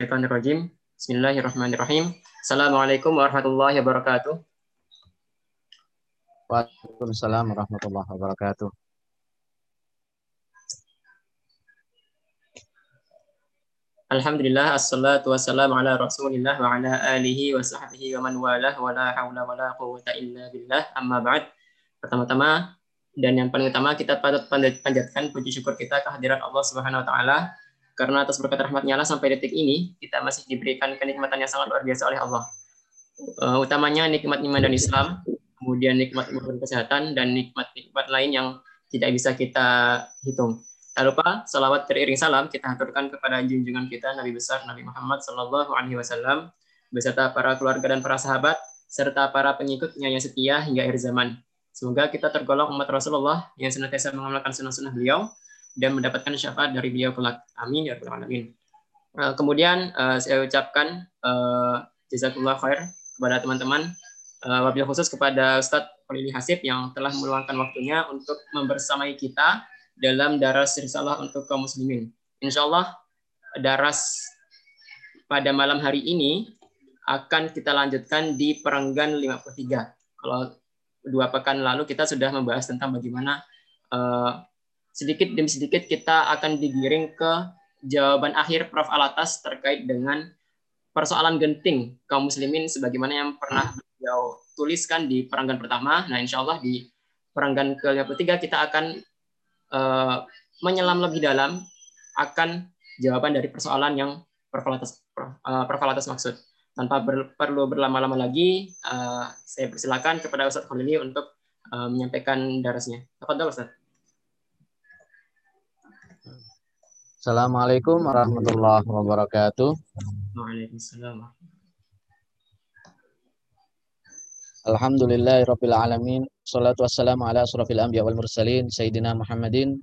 Bismillahirrahmanirrahim. Bismillahirrahmanirrahim. Assalamualaikum warahmatullahi wabarakatuh. Waalaikumsalam warahmatullahi wabarakatuh. Alhamdulillah, assalatu wassalamu ala rasulillah wa ala alihi wa sahbihi wa man walah wa la hawla wa la quwwata illa billah amma ba'd. Pertama-tama dan yang paling utama kita patut panjatkan puji syukur kita kehadiran Allah Subhanahu wa taala karena atas berkat rahmatnya Allah sampai detik ini kita masih diberikan kenikmatan yang sangat luar biasa oleh Allah. Uh, utamanya nikmat iman dan Islam, kemudian nikmat ilmu kesehatan dan nikmat-nikmat lain yang tidak bisa kita hitung. Tak lupa salawat teriring salam kita haturkan kepada junjungan kita Nabi besar Nabi Muhammad Sallallahu Alaihi Wasallam beserta para keluarga dan para sahabat serta para pengikutnya yang setia hingga akhir zaman. Semoga kita tergolong umat Rasulullah yang senantiasa mengamalkan sunnah-sunnah beliau dan mendapatkan syafaat dari beliau kelak. Amin ya rabbal alamin. Eh, kemudian eh, saya ucapkan uh, khair kepada teman-teman uh, wabil khusus kepada Ustadz Khalili Hasib yang telah meluangkan waktunya untuk membersamai kita dalam daras risalah untuk kaum muslimin. Insya Allah daras pada malam hari ini akan kita lanjutkan di perenggan 53. Kalau dua pekan lalu kita sudah membahas tentang bagaimana uh, sedikit demi sedikit kita akan digiring ke jawaban akhir Prof. Alatas terkait dengan persoalan genting kaum muslimin sebagaimana yang pernah beliau tuliskan di perenggan pertama. Nah, insya Allah di perenggan ke-53 kita akan uh, menyelam lebih dalam akan jawaban dari persoalan yang Profalatas uh, maksud. Tanpa ber, perlu berlama-lama lagi, uh, saya persilakan kepada Ustadz Khalili untuk uh, menyampaikan darasnya. Apa Ustadz? Assalamualaikum warahmatullahi wabarakatuh. Waalaikumsalam. Alhamdulillahirabbil alamin. Shalatu wassalamu ala asrofil anbiya wal mursalin sayyidina Muhammadin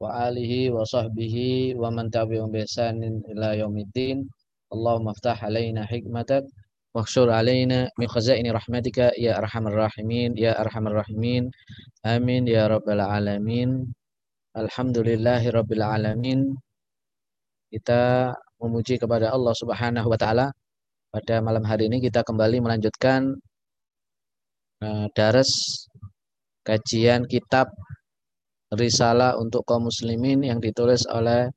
wa alihi wa sahbihi wa man tabi'ahum bi ihsanin ila yaumiddin. Allahumma aftah alaina hikmatak waghshur alaina min khazaini rahmatika ya arhamar rahimin ya arhamar rahimin. Amin ya rabbal alamin. Alhamdulillahi rabbil alamin. Kita memuji kepada Allah Subhanahu wa taala. Pada malam hari ini kita kembali melanjutkan uh, daras kajian kitab risalah untuk kaum muslimin yang ditulis oleh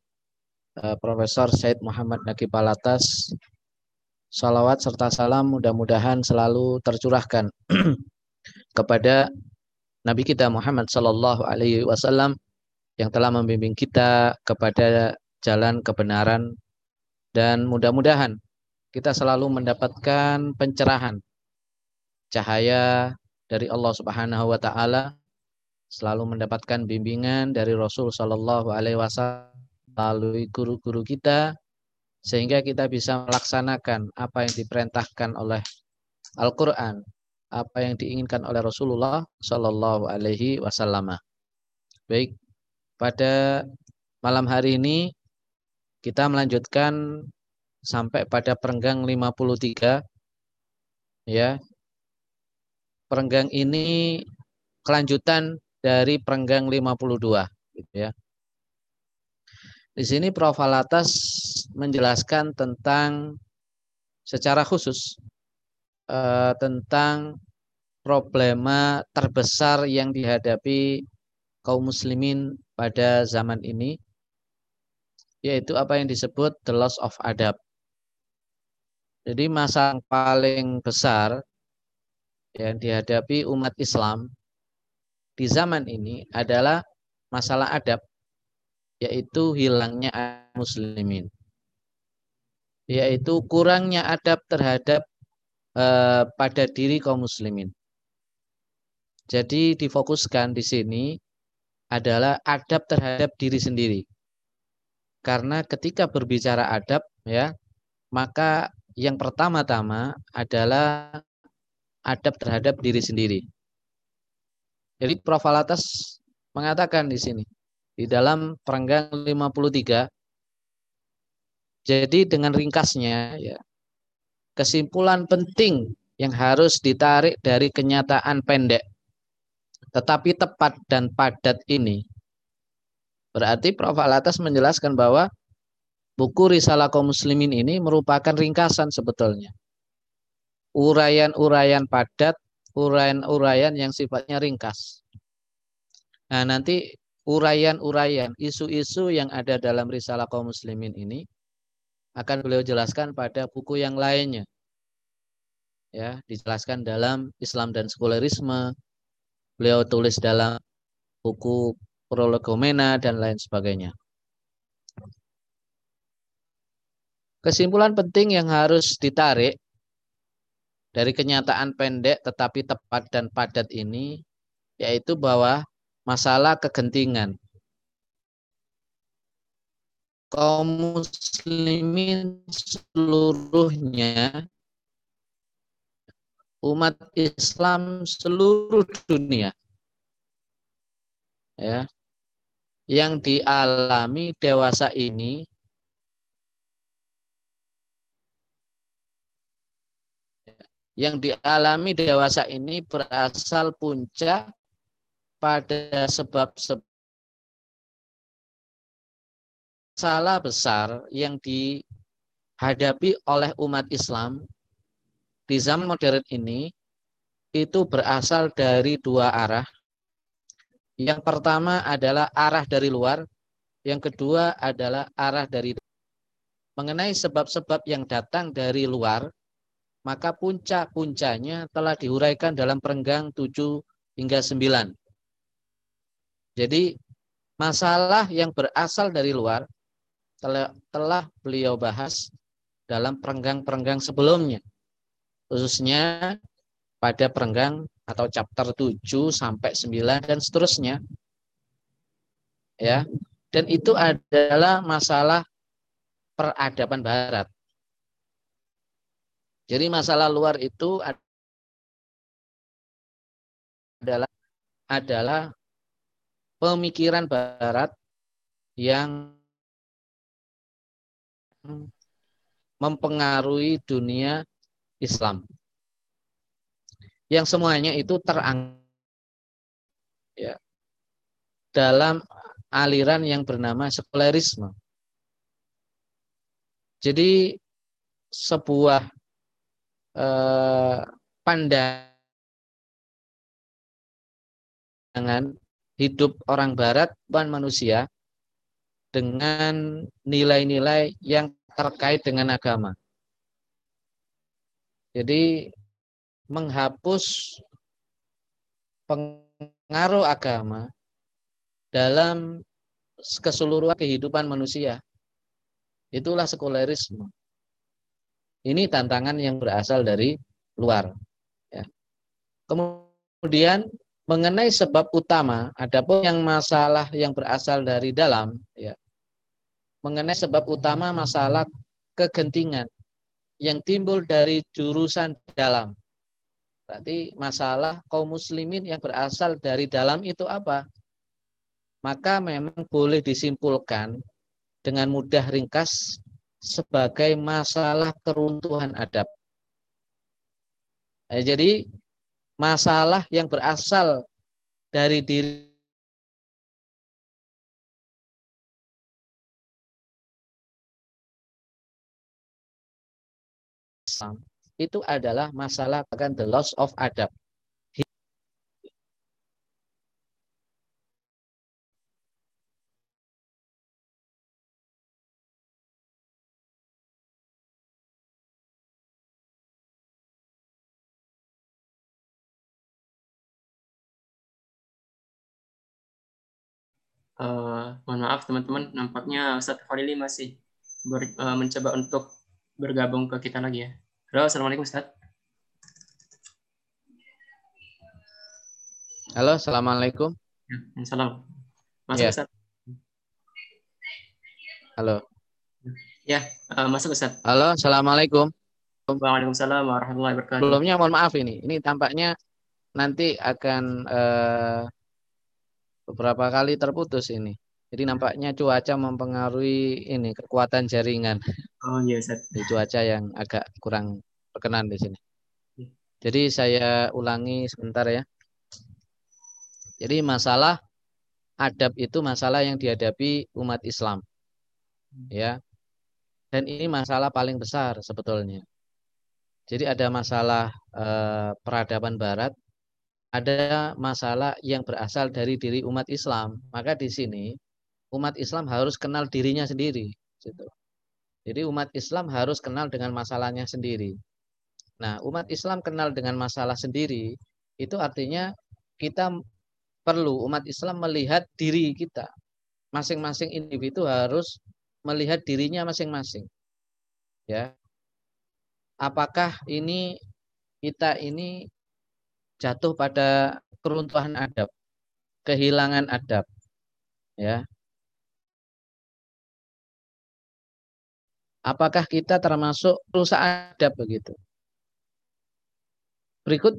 uh, Profesor Said Muhammad Naqib Palatas. Salawat serta salam mudah-mudahan selalu tercurahkan kepada Nabi kita Muhammad Sallallahu Alaihi Wasallam yang telah membimbing kita kepada jalan kebenaran dan mudah-mudahan kita selalu mendapatkan pencerahan cahaya dari Allah Subhanahu wa taala selalu mendapatkan bimbingan dari Rasul Shallallahu Alaihi Wasallam melalui guru-guru kita sehingga kita bisa melaksanakan apa yang diperintahkan oleh Al-Quran, apa yang diinginkan oleh Rasulullah Shallallahu Alaihi Wasallam. Baik, pada malam hari ini kita melanjutkan sampai pada perenggang 53 ya. Perenggang ini kelanjutan dari perenggang 52 gitu ya. Di sini Prof. Alatas menjelaskan tentang secara khusus eh, tentang problema terbesar yang dihadapi kaum muslimin pada zaman ini yaitu apa yang disebut the loss of adab. Jadi masalah yang paling besar yang dihadapi umat Islam di zaman ini adalah masalah adab, yaitu hilangnya muslimin. Yaitu kurangnya adab terhadap eh, pada diri kaum muslimin. Jadi difokuskan di sini adalah adab terhadap diri sendiri. Karena ketika berbicara adab ya, maka yang pertama-tama adalah adab terhadap diri sendiri. Jadi Prof. Alatas mengatakan di sini di dalam perenggang 53 jadi dengan ringkasnya ya kesimpulan penting yang harus ditarik dari kenyataan pendek tetapi tepat dan padat ini berarti Prof. Alatas menjelaskan bahwa buku Risalah kaum muslimin ini merupakan ringkasan sebetulnya. Urayan-urayan padat, urayan-urayan yang sifatnya ringkas. Nah, nanti urayan-urayan, isu-isu yang ada dalam Risalah kaum muslimin ini akan beliau jelaskan pada buku yang lainnya. Ya, dijelaskan dalam Islam dan sekularisme. Beliau tulis dalam buku Prolegomena dan lain sebagainya. Kesimpulan penting yang harus ditarik dari kenyataan pendek tetapi tepat dan padat ini yaitu bahwa masalah kegentingan kaum muslimin seluruhnya umat Islam seluruh dunia ya yang dialami dewasa ini yang dialami dewasa ini berasal puncak pada sebab-sebab salah besar yang dihadapi oleh umat Islam di zaman modern ini itu berasal dari dua arah. Yang pertama adalah arah dari luar, yang kedua adalah arah dari mengenai sebab-sebab yang datang dari luar maka puncak-puncaknya telah diuraikan dalam perenggang 7 hingga 9. Jadi masalah yang berasal dari luar telah, telah beliau bahas dalam perenggang-perenggang sebelumnya. Khususnya pada perenggang atau chapter 7 sampai 9 dan seterusnya. Ya. Dan itu adalah masalah peradaban barat. Jadi masalah luar itu adalah adalah pemikiran barat yang mempengaruhi dunia Islam. Yang semuanya itu terang ya, dalam aliran yang bernama sekularisme. Jadi sebuah eh, pandangan hidup orang barat dan manusia dengan nilai-nilai yang terkait dengan agama. Jadi menghapus pengaruh agama dalam keseluruhan kehidupan manusia. Itulah sekularisme. Ini tantangan yang berasal dari luar. Ya. Kemudian mengenai sebab utama, adapun yang masalah yang berasal dari dalam, ya. Mengenai sebab utama masalah kegentingan yang timbul dari jurusan dalam. Berarti masalah kaum muslimin yang berasal dari dalam itu apa? Maka memang boleh disimpulkan dengan mudah ringkas sebagai masalah keruntuhan adab. Nah, jadi masalah yang berasal dari diri itu adalah masalah akan the loss of adab. Uh, mohon maaf teman-teman, nampaknya Ustadz Khalili masih ber, uh, mencoba untuk bergabung ke kita lagi ya. Halo, Assalamualaikum Ustadz. Halo, Assalamualaikum. Ya, salam. Masuk ya. Ustadz. Halo. Ya, uh, masuk Ustadz. Halo, Assalamualaikum. Waalaikumsalam warahmatullahi wabarakatuh. Sebelumnya mohon maaf ini. Ini tampaknya nanti akan uh, beberapa kali terputus ini. Jadi nampaknya cuaca mempengaruhi ini kekuatan jaringan. Oh iya, Ustaz. Di cuaca yang agak kurang berkenan di sini. Jadi saya ulangi sebentar ya. Jadi masalah adab itu masalah yang dihadapi umat Islam. Ya. Dan ini masalah paling besar sebetulnya. Jadi ada masalah eh, peradaban barat, ada masalah yang berasal dari diri umat Islam. Maka di sini umat Islam harus kenal dirinya sendiri. Gitu. Jadi umat Islam harus kenal dengan masalahnya sendiri. Nah, umat Islam kenal dengan masalah sendiri, itu artinya kita perlu umat Islam melihat diri kita. Masing-masing individu harus melihat dirinya masing-masing. Ya, apakah ini kita ini jatuh pada keruntuhan adab, kehilangan adab, ya. Apakah kita termasuk rusak adab begitu? Berikut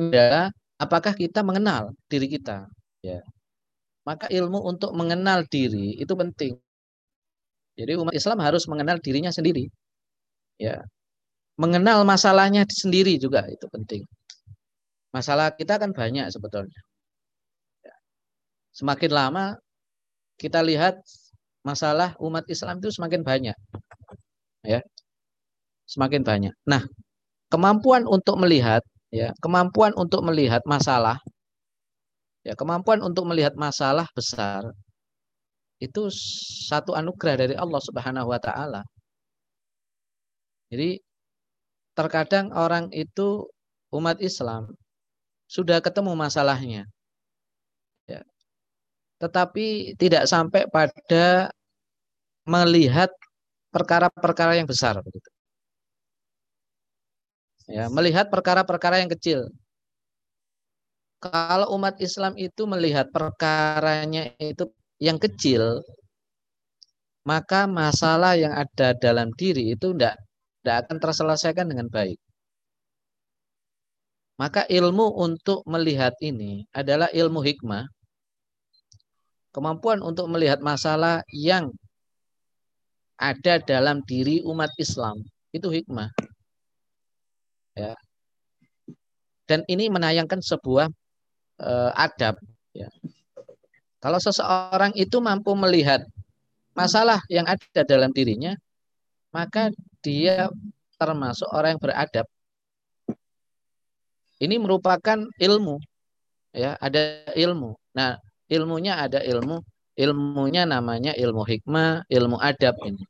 adalah apakah kita mengenal diri kita, ya. Maka ilmu untuk mengenal diri itu penting. Jadi umat Islam harus mengenal dirinya sendiri. Ya. Mengenal masalahnya sendiri juga itu penting. Masalah kita kan banyak sebetulnya. Ya. Semakin lama kita lihat masalah umat Islam itu semakin banyak. Ya. Semakin banyak. Nah, kemampuan untuk melihat ya, kemampuan untuk melihat masalah ya, kemampuan untuk melihat masalah besar itu satu anugerah dari Allah Subhanahu wa taala. Jadi terkadang orang itu umat Islam sudah ketemu masalahnya. Tetapi tidak sampai pada melihat perkara-perkara yang besar begitu. Ya, melihat perkara-perkara yang kecil. Kalau umat Islam itu melihat perkaranya itu yang kecil, maka masalah yang ada dalam diri itu tidak tidak akan terselesaikan dengan baik. Maka ilmu untuk melihat ini adalah ilmu hikmah. Kemampuan untuk melihat masalah yang ada dalam diri umat Islam itu hikmah. Ya. Dan ini menayangkan sebuah uh, adab. Ya. Kalau seseorang itu mampu melihat masalah yang ada dalam dirinya, maka dia termasuk orang yang beradab. Ini merupakan ilmu. Ya, ada ilmu. Nah, ilmunya ada ilmu, ilmunya namanya ilmu hikmah, ilmu adab ini.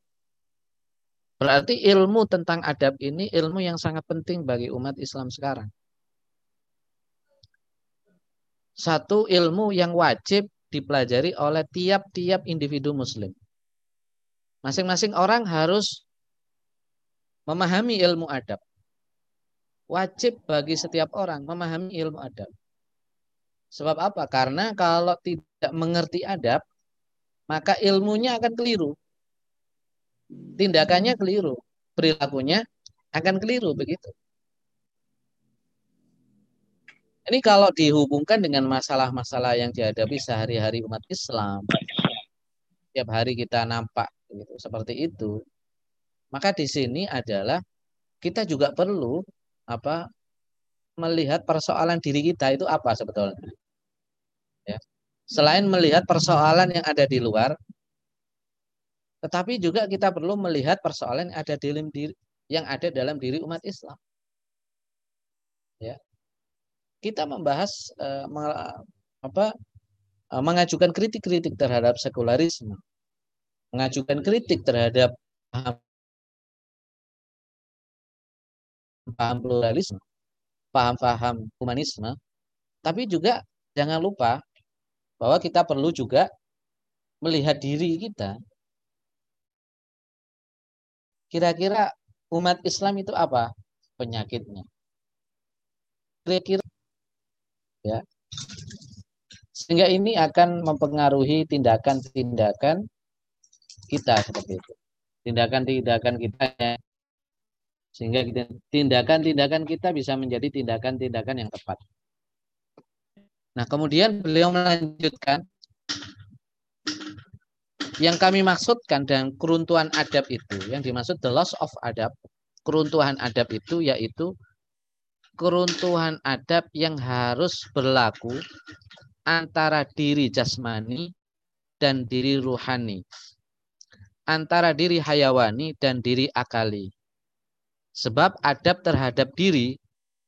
Berarti ilmu tentang adab ini ilmu yang sangat penting bagi umat Islam sekarang. Satu ilmu yang wajib dipelajari oleh tiap-tiap individu muslim. Masing-masing orang harus memahami ilmu adab. Wajib bagi setiap orang memahami ilmu adab. Sebab apa? Karena kalau tidak mengerti adab, maka ilmunya akan keliru. Tindakannya keliru, perilakunya akan keliru begitu. Ini kalau dihubungkan dengan masalah-masalah yang dihadapi sehari-hari umat Islam, tiap hari kita nampak gitu, seperti itu. Maka di sini adalah kita juga perlu apa melihat persoalan diri kita itu apa sebetulnya. Ya. Selain melihat persoalan yang ada di luar, tetapi juga kita perlu melihat persoalan yang ada dalam diri yang ada dalam diri umat Islam. Ya kita membahas uh, apa uh, mengajukan kritik-kritik terhadap sekularisme, mengajukan kritik terhadap paham pluralisme, paham-paham humanisme, tapi juga jangan lupa bahwa kita perlu juga melihat diri kita. Kira-kira umat Islam itu apa penyakitnya? Kira-kira ya sehingga ini akan mempengaruhi tindakan-tindakan kita seperti itu tindakan-tindakan kita ya. Sehingga tindakan-tindakan kita bisa menjadi tindakan-tindakan yang tepat nah kemudian beliau melanjutkan yang kami maksudkan dengan keruntuhan adab itu yang dimaksud the loss of adab keruntuhan adab itu yaitu keruntuhan adab yang harus berlaku antara diri jasmani dan diri ruhani. antara diri hayawani dan diri akali. Sebab adab terhadap diri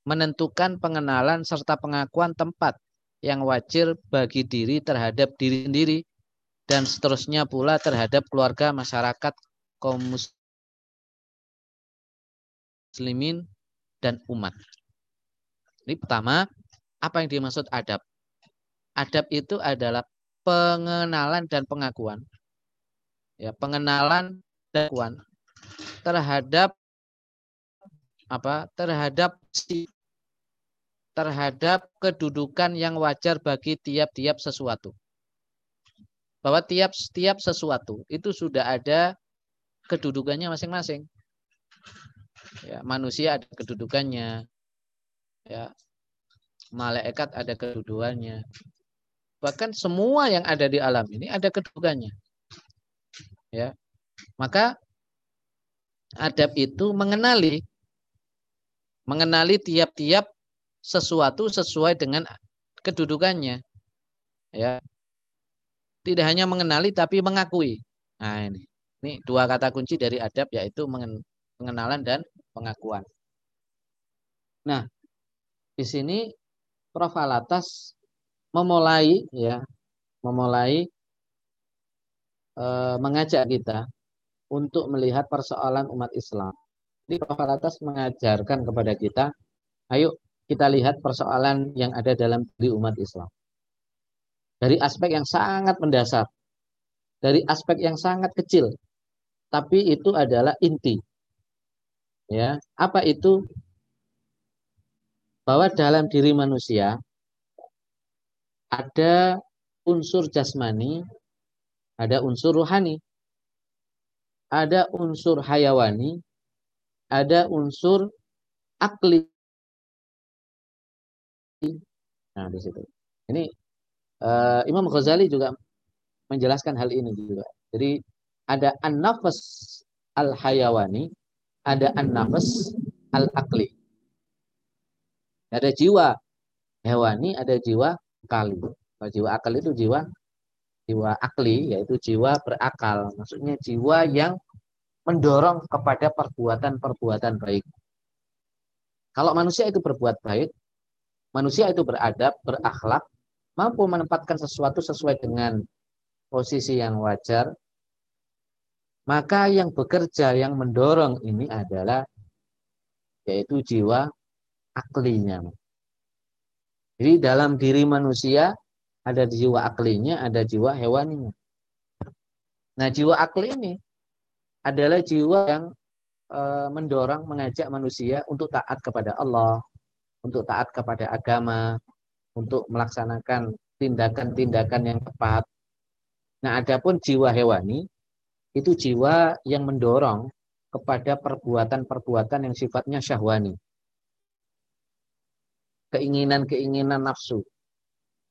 menentukan pengenalan serta pengakuan tempat yang wajar bagi diri terhadap diri sendiri dan seterusnya pula terhadap keluarga masyarakat kaum muslimin dan umat. Ini pertama, apa yang dimaksud adab? Adab itu adalah pengenalan dan pengakuan. Ya, pengenalan dan pengakuan terhadap apa? Terhadap si terhadap kedudukan yang wajar bagi tiap-tiap sesuatu. Bahwa tiap-tiap sesuatu itu sudah ada kedudukannya masing-masing. Ya, manusia ada kedudukannya. Ya. Malaikat ada kedudukannya. Bahkan semua yang ada di alam ini ada kedudukannya. Ya. Maka adab itu mengenali mengenali tiap-tiap sesuatu sesuai dengan kedudukannya. Ya. Tidak hanya mengenali tapi mengakui. Nah, ini. Ini dua kata kunci dari adab yaitu pengenalan dan pengakuan. Nah, di sini Prof. Alatas memulai ya, memulai e, mengajak kita untuk melihat persoalan umat Islam. Jadi Prof. Alatas mengajarkan kepada kita, ayo kita lihat persoalan yang ada dalam diri umat Islam. Dari aspek yang sangat mendasar, dari aspek yang sangat kecil, tapi itu adalah inti Ya, apa itu? Bahwa dalam diri manusia ada unsur jasmani, ada unsur rohani, ada unsur hayawani, ada unsur akli. Nah, di situ. Ini uh, Imam Ghazali juga menjelaskan hal ini juga. Jadi ada an-nafas al-hayawani, ada an-nafs al-akli. Ada jiwa hewani, ada jiwa kali. Kalau jiwa akal itu jiwa jiwa akli, yaitu jiwa berakal. Maksudnya jiwa yang mendorong kepada perbuatan-perbuatan baik. Kalau manusia itu berbuat baik, manusia itu beradab, berakhlak, mampu menempatkan sesuatu sesuai dengan posisi yang wajar, maka yang bekerja, yang mendorong ini adalah yaitu jiwa aklinya. Jadi dalam diri manusia ada jiwa aklinya, ada jiwa hewaninya. Nah jiwa akli ini adalah jiwa yang e, mendorong, mengajak manusia untuk taat kepada Allah, untuk taat kepada agama, untuk melaksanakan tindakan-tindakan yang tepat. Nah adapun jiwa hewani itu jiwa yang mendorong kepada perbuatan-perbuatan yang sifatnya syahwani. Keinginan-keinginan nafsu.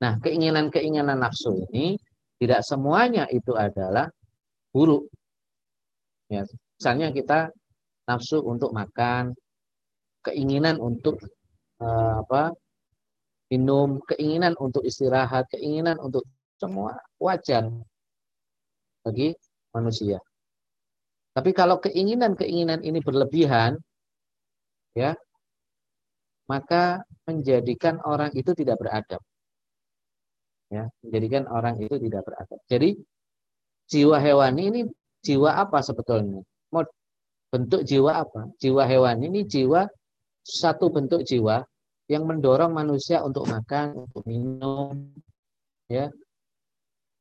Nah, keinginan-keinginan nafsu ini tidak semuanya itu adalah buruk. Ya, misalnya kita nafsu untuk makan, keinginan untuk uh, apa? minum, keinginan untuk istirahat, keinginan untuk semua wajar bagi manusia. Tapi kalau keinginan-keinginan ini berlebihan, ya, maka menjadikan orang itu tidak beradab. Ya, menjadikan orang itu tidak beradab. Jadi jiwa hewani ini jiwa apa sebetulnya? Bentuk jiwa apa? Jiwa hewani ini jiwa satu bentuk jiwa yang mendorong manusia untuk makan, untuk minum, ya,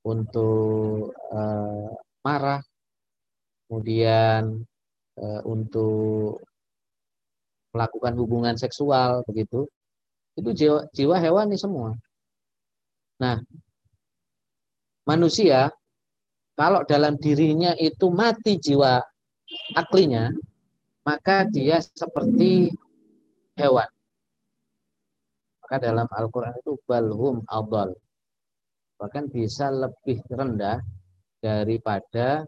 untuk uh, marah, kemudian e, untuk melakukan hubungan seksual begitu, itu jiwa, jiwa hewani semua. Nah, manusia kalau dalam dirinya itu mati jiwa aklinya, maka dia seperti hewan. Maka dalam Al-Quran itu balhum abal. Bahkan bisa lebih rendah daripada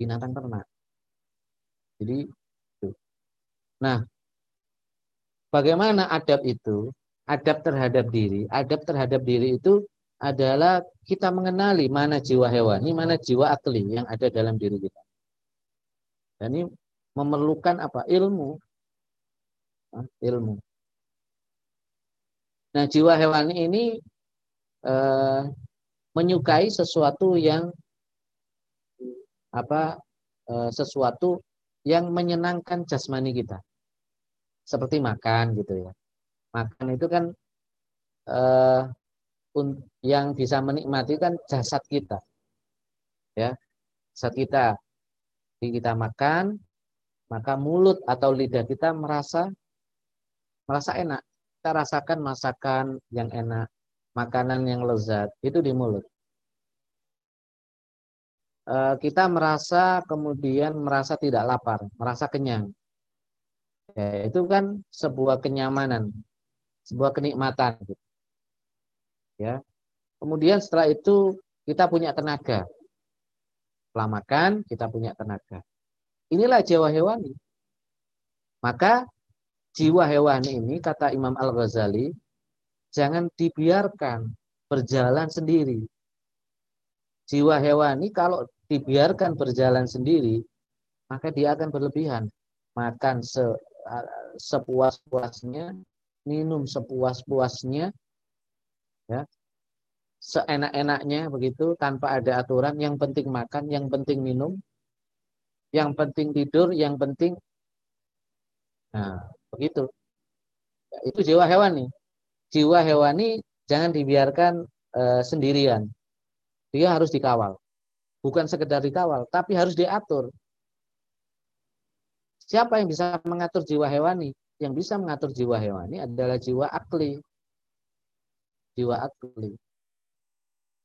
binatang ternak. Jadi, nah, bagaimana adab itu? Adab terhadap diri. Adab terhadap diri itu adalah kita mengenali mana jiwa hewani, mana jiwa akli yang ada dalam diri kita. ini memerlukan apa? Ilmu. Ilmu. Nah, jiwa hewani ini eh, menyukai sesuatu yang apa? Eh, sesuatu yang menyenangkan jasmani kita. Seperti makan gitu ya. Makan itu kan eh, yang bisa menikmati kan jasad kita. Ya. Saat kita kita makan, maka mulut atau lidah kita merasa merasa enak. Kita rasakan masakan yang enak, makanan yang lezat, itu di mulut. Eh, kita merasa kemudian merasa tidak lapar, merasa kenyang. Ya, itu kan sebuah kenyamanan, sebuah kenikmatan. Ya. Kemudian setelah itu kita punya tenaga. Setelah makan, kita punya tenaga. Inilah jiwa hewani. Maka jiwa hewani ini, kata Imam Al-Ghazali, jangan dibiarkan berjalan sendiri. Jiwa hewani kalau dibiarkan berjalan sendiri, maka dia akan berlebihan. Makan se, sepuas-puasnya, minum sepuas-puasnya, ya, seenak-enaknya begitu, tanpa ada aturan. Yang penting makan, yang penting minum, yang penting tidur, yang penting Nah, begitu. Itu jiwa hewani. Jiwa hewani jangan dibiarkan e, sendirian. Dia harus dikawal. Bukan sekedar dikawal, tapi harus diatur. Siapa yang bisa mengatur jiwa hewani? Yang bisa mengatur jiwa hewani adalah jiwa akli. Jiwa akli.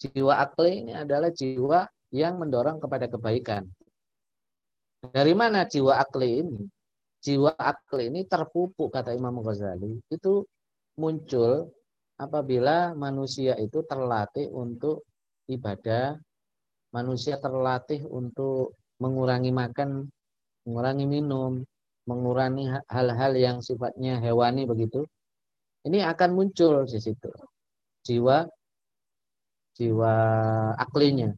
Jiwa akli ini adalah jiwa yang mendorong kepada kebaikan. Dari mana jiwa akli ini? jiwa akli ini terpupuk kata Imam Ghazali itu muncul apabila manusia itu terlatih untuk ibadah, manusia terlatih untuk mengurangi makan, mengurangi minum, mengurangi hal-hal yang sifatnya hewani begitu. Ini akan muncul di situ jiwa jiwa aklinya.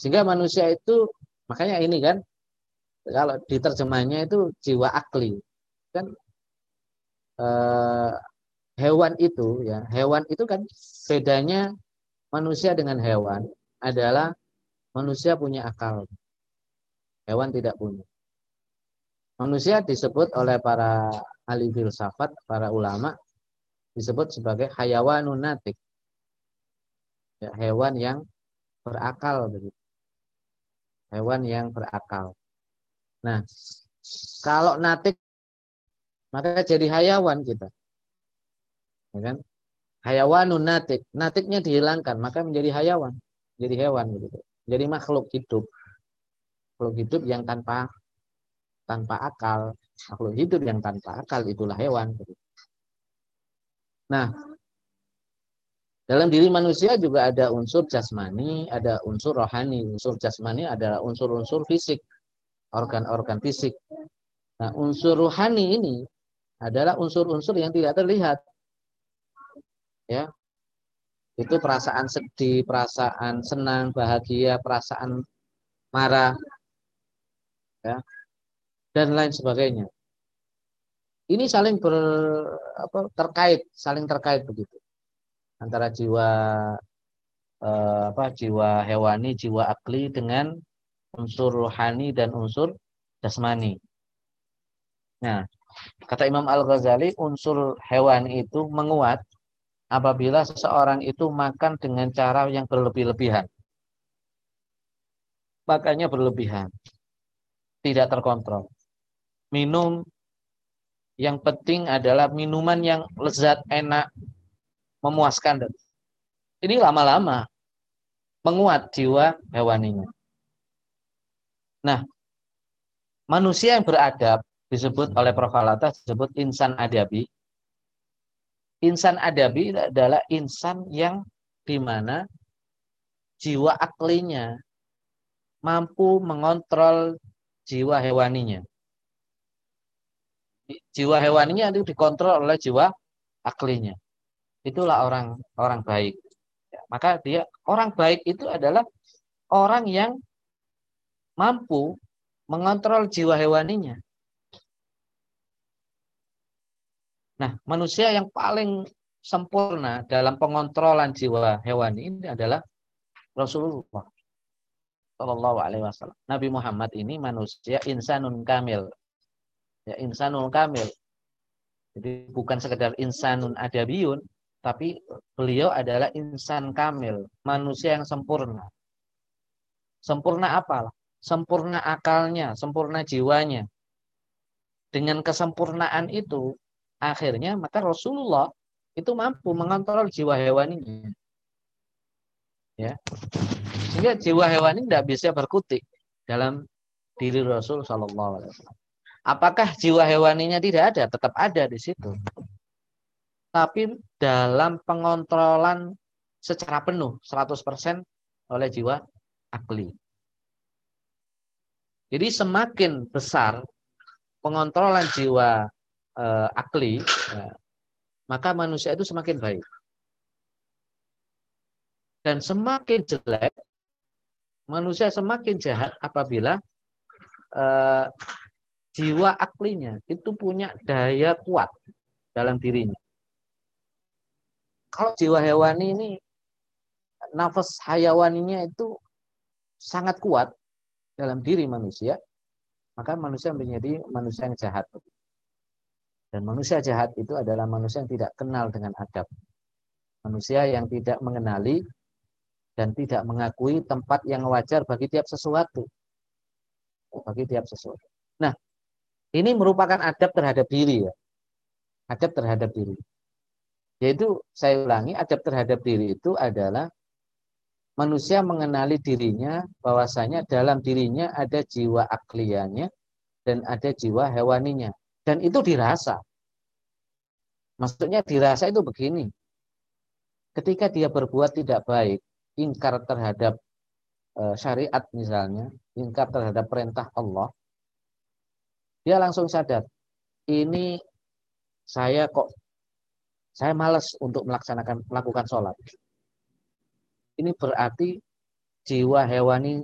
Sehingga manusia itu makanya ini kan kalau diterjemahnya itu jiwa akli. Kan eh, hewan itu ya hewan itu kan bedanya manusia dengan hewan adalah manusia punya akal. Hewan tidak punya. Manusia disebut oleh para ahli filsafat para ulama disebut sebagai hayawanun natik ya, hewan yang berakal begitu hewan yang berakal Nah, kalau natik maka jadi hayawan kita. Ya kan? Hayawanun natik. Natiknya dihilangkan, maka menjadi hayawan, jadi hewan gitu. Jadi makhluk hidup. Makhluk hidup yang tanpa tanpa akal, makhluk hidup yang tanpa akal itulah hewan gitu. Nah, dalam diri manusia juga ada unsur jasmani, ada unsur rohani. Unsur jasmani adalah unsur-unsur fisik organ-organ fisik. Nah, unsur ruhani ini adalah unsur-unsur yang tidak terlihat. Ya. Itu perasaan sedih, perasaan senang, bahagia, perasaan marah. Ya. Dan lain sebagainya. Ini saling ber, apa, terkait, saling terkait begitu. Antara jiwa eh, apa jiwa hewani, jiwa akli dengan unsur rohani dan unsur jasmani. Nah, kata Imam Al-Ghazali, unsur hewan itu menguat apabila seseorang itu makan dengan cara yang berlebih-lebihan. Makanya berlebihan. Tidak terkontrol. Minum yang penting adalah minuman yang lezat, enak, memuaskan. Ini lama-lama menguat jiwa hewaninya. Nah, manusia yang beradab disebut oleh Prof. Alata disebut insan adabi. Insan adabi adalah insan yang di mana jiwa aklinya mampu mengontrol jiwa hewaninya. Jiwa hewaninya itu dikontrol oleh jiwa aklinya. Itulah orang orang baik. Ya, maka dia orang baik itu adalah orang yang mampu mengontrol jiwa hewaninya. Nah, manusia yang paling sempurna dalam pengontrolan jiwa hewani ini adalah Rasulullah Shallallahu Alaihi Wasallam. Nabi Muhammad ini manusia insanun kamil, ya insanun kamil. Jadi bukan sekedar insanun adabiyun, tapi beliau adalah insan kamil, manusia yang sempurna. Sempurna apa? Sempurna akalnya, sempurna jiwanya. Dengan kesempurnaan itu, akhirnya maka Rasulullah itu mampu mengontrol jiwa hewaninya. Ya. Sehingga jiwa hewani tidak bisa berkutik dalam diri Rasul Shallallahu Alaihi Wasallam. Apakah jiwa hewaninya tidak ada? Tetap ada di situ. Tapi dalam pengontrolan secara penuh 100% oleh jiwa akli. Jadi semakin besar pengontrolan jiwa uh, akli, ya, maka manusia itu semakin baik. Dan semakin jelek, manusia semakin jahat apabila uh, jiwa aklinya itu punya daya kuat dalam dirinya. Kalau jiwa hewani ini, nafas hayawaninya itu sangat kuat dalam diri manusia, maka manusia menjadi manusia yang jahat. Dan manusia jahat itu adalah manusia yang tidak kenal dengan adab. Manusia yang tidak mengenali dan tidak mengakui tempat yang wajar bagi tiap sesuatu. Bagi tiap sesuatu. Ini merupakan adab terhadap diri ya. Adab terhadap diri. Yaitu saya ulangi, adab terhadap diri itu adalah manusia mengenali dirinya bahwasanya dalam dirinya ada jiwa akliannya dan ada jiwa hewaninya. Dan itu dirasa. Maksudnya dirasa itu begini. Ketika dia berbuat tidak baik, ingkar terhadap e, syariat misalnya, ingkar terhadap perintah Allah, dia langsung sadar, ini saya kok saya malas untuk melaksanakan melakukan sholat. Ini berarti jiwa hewani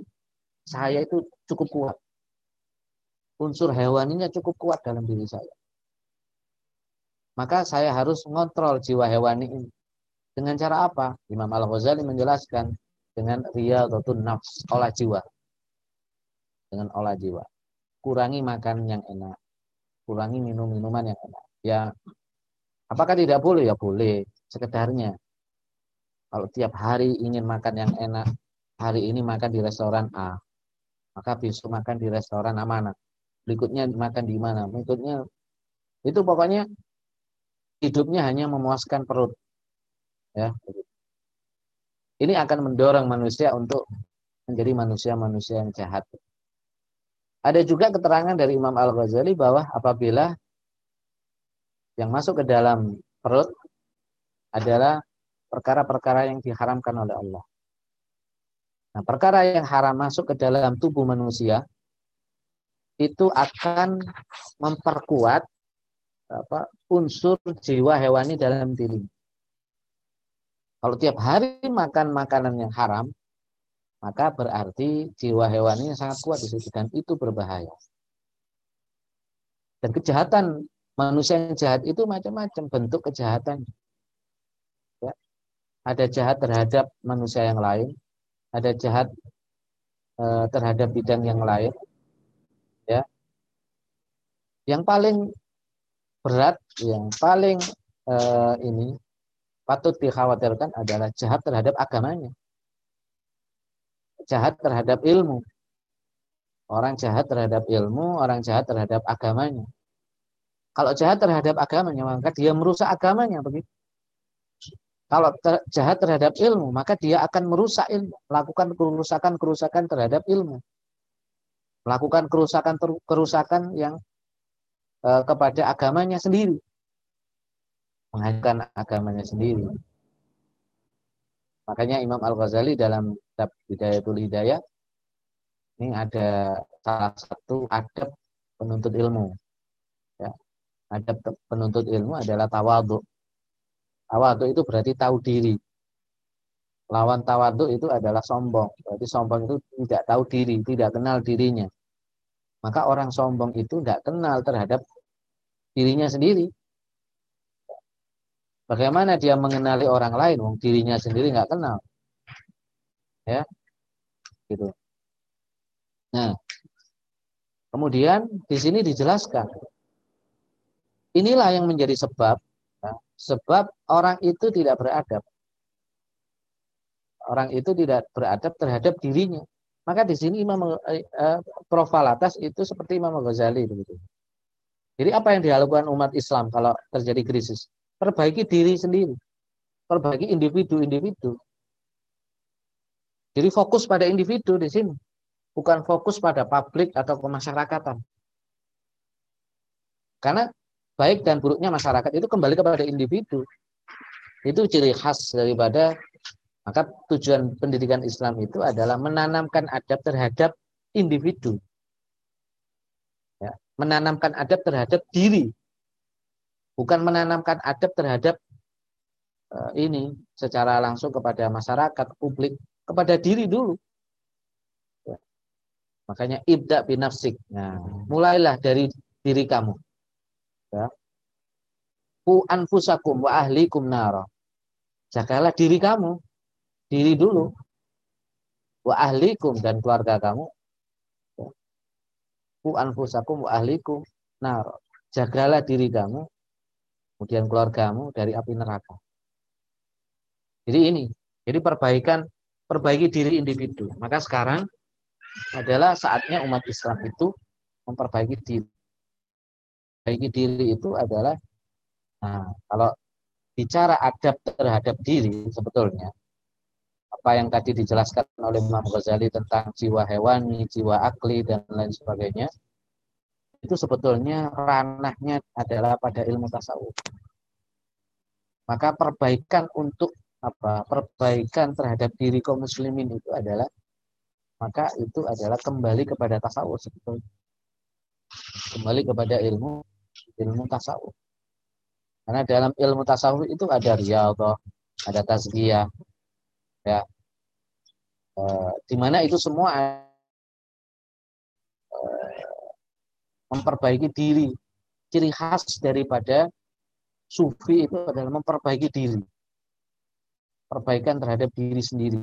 saya itu cukup kuat unsur hewaninya cukup kuat dalam diri saya. Maka saya harus mengontrol jiwa hewani ini. Dengan cara apa? Imam Al-Ghazali menjelaskan dengan riyadhatun nafs, olah jiwa. Dengan olah jiwa. Kurangi makan yang enak. Kurangi minum-minuman yang enak. Ya, apakah tidak boleh? Ya boleh, sekedarnya. Kalau tiap hari ingin makan yang enak, hari ini makan di restoran A, maka besok makan di restoran A mana? berikutnya makan di mana, berikutnya itu pokoknya hidupnya hanya memuaskan perut. Ya. Ini akan mendorong manusia untuk menjadi manusia-manusia yang jahat. Ada juga keterangan dari Imam Al-Ghazali bahwa apabila yang masuk ke dalam perut adalah perkara-perkara yang diharamkan oleh Allah. Nah, perkara yang haram masuk ke dalam tubuh manusia itu akan memperkuat apa, unsur jiwa hewani dalam diri. Kalau tiap hari makan makanan yang haram, maka berarti jiwa hewaninya sangat kuat di situ dan itu berbahaya. Dan kejahatan manusia yang jahat itu macam-macam bentuk kejahatan. Ya. Ada jahat terhadap manusia yang lain, ada jahat eh, terhadap bidang yang lain, ya yang paling berat yang paling eh, ini patut dikhawatirkan adalah jahat terhadap agamanya jahat terhadap ilmu. Orang jahat terhadap ilmu orang jahat terhadap agamanya. Kalau jahat terhadap agamanya maka dia merusak agamanya begitu. Kalau ter jahat terhadap ilmu maka dia akan merusak ilmu. Melakukan kerusakan-kerusakan terhadap ilmu. Melakukan kerusakan-kerusakan yang e, kepada agamanya sendiri. Menghancurkan agamanya sendiri. Makanya Imam Al-Ghazali dalam kitab Hidayatul Hidayah ini ada salah satu adab penuntut ilmu. Ya. Adab penuntut ilmu adalah tawadu. Tawadu itu berarti tahu diri. Lawan tawadu itu adalah sombong. Berarti sombong itu tidak tahu diri, tidak kenal dirinya. Maka orang sombong itu tidak kenal terhadap dirinya sendiri. Bagaimana dia mengenali orang lain, wong dirinya sendiri nggak kenal. Ya, gitu. Nah, kemudian di sini dijelaskan, inilah yang menjadi sebab, ya, sebab orang itu tidak beradab. Orang itu tidak beradab terhadap dirinya. Maka di sini Imam eh, eh, Profalatas itu seperti Imam Ghazali begitu. Jadi apa yang dilakukan umat Islam kalau terjadi krisis? perbaiki diri sendiri, perbaiki individu-individu. Jadi fokus pada individu di sini, bukan fokus pada publik atau kemasyarakatan. Karena baik dan buruknya masyarakat itu kembali kepada individu. Itu ciri khas daripada maka tujuan pendidikan Islam itu adalah menanamkan adab terhadap individu. Ya, menanamkan adab terhadap diri bukan menanamkan adab terhadap uh, ini secara langsung kepada masyarakat, publik, kepada diri dulu. Ya. Makanya ibda binafsik. Nah, mulailah dari diri kamu. Ya. Ku anfusakum wa ahlikum nara. Jagalah diri kamu, diri dulu. Wa ahlikum dan keluarga kamu. Ya. Ku anfusakum wa ahlikum nara. Jagalah diri kamu kemudian keluargamu dari api neraka. Jadi ini, jadi perbaikan, perbaiki diri individu. Maka sekarang adalah saatnya umat Islam itu memperbaiki diri. Perbaiki diri itu adalah, nah, kalau bicara adab terhadap diri sebetulnya, apa yang tadi dijelaskan oleh Imam Ghazali tentang jiwa hewani, jiwa akli, dan lain sebagainya, itu sebetulnya ranahnya adalah pada ilmu tasawuf. Maka perbaikan untuk apa? Perbaikan terhadap diri kaum muslimin itu adalah maka itu adalah kembali kepada tasawuf sebetulnya. Kembali kepada ilmu ilmu tasawuf. Karena dalam ilmu tasawuf itu ada riyadhah, ada tazkiyah, ya. E, di mana itu semua memperbaiki diri. Ciri khas daripada sufi itu adalah memperbaiki diri. Perbaikan terhadap diri sendiri.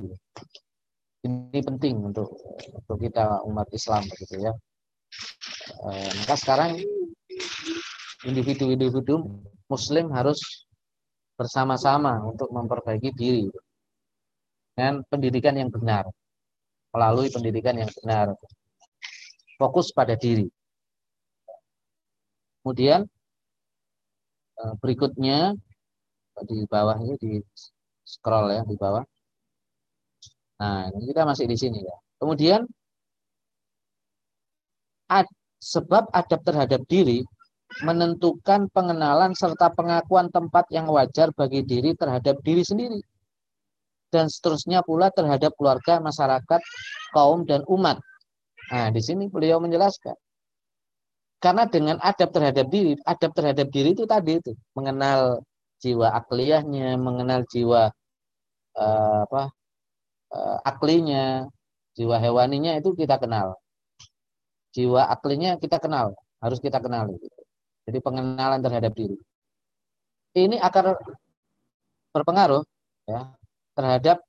Ini penting untuk untuk kita umat Islam begitu ya. E, maka sekarang individu-individu muslim harus bersama-sama untuk memperbaiki diri dengan pendidikan yang benar melalui pendidikan yang benar fokus pada diri Kemudian eh, berikutnya di bawah ini di scroll ya di bawah. Nah, ini kita masih di sini ya. Kemudian ad, sebab adab terhadap diri menentukan pengenalan serta pengakuan tempat yang wajar bagi diri terhadap diri sendiri. Dan seterusnya pula terhadap keluarga, masyarakat, kaum, dan umat. Nah, di sini beliau menjelaskan karena dengan adab terhadap diri, adab terhadap diri itu tadi itu mengenal jiwa akliyahnya, mengenal jiwa uh, apa uh, aklinya, jiwa hewaninya itu kita kenal. Jiwa aklinya kita kenal, harus kita kenal. Jadi pengenalan terhadap diri. Ini akan berpengaruh ya terhadap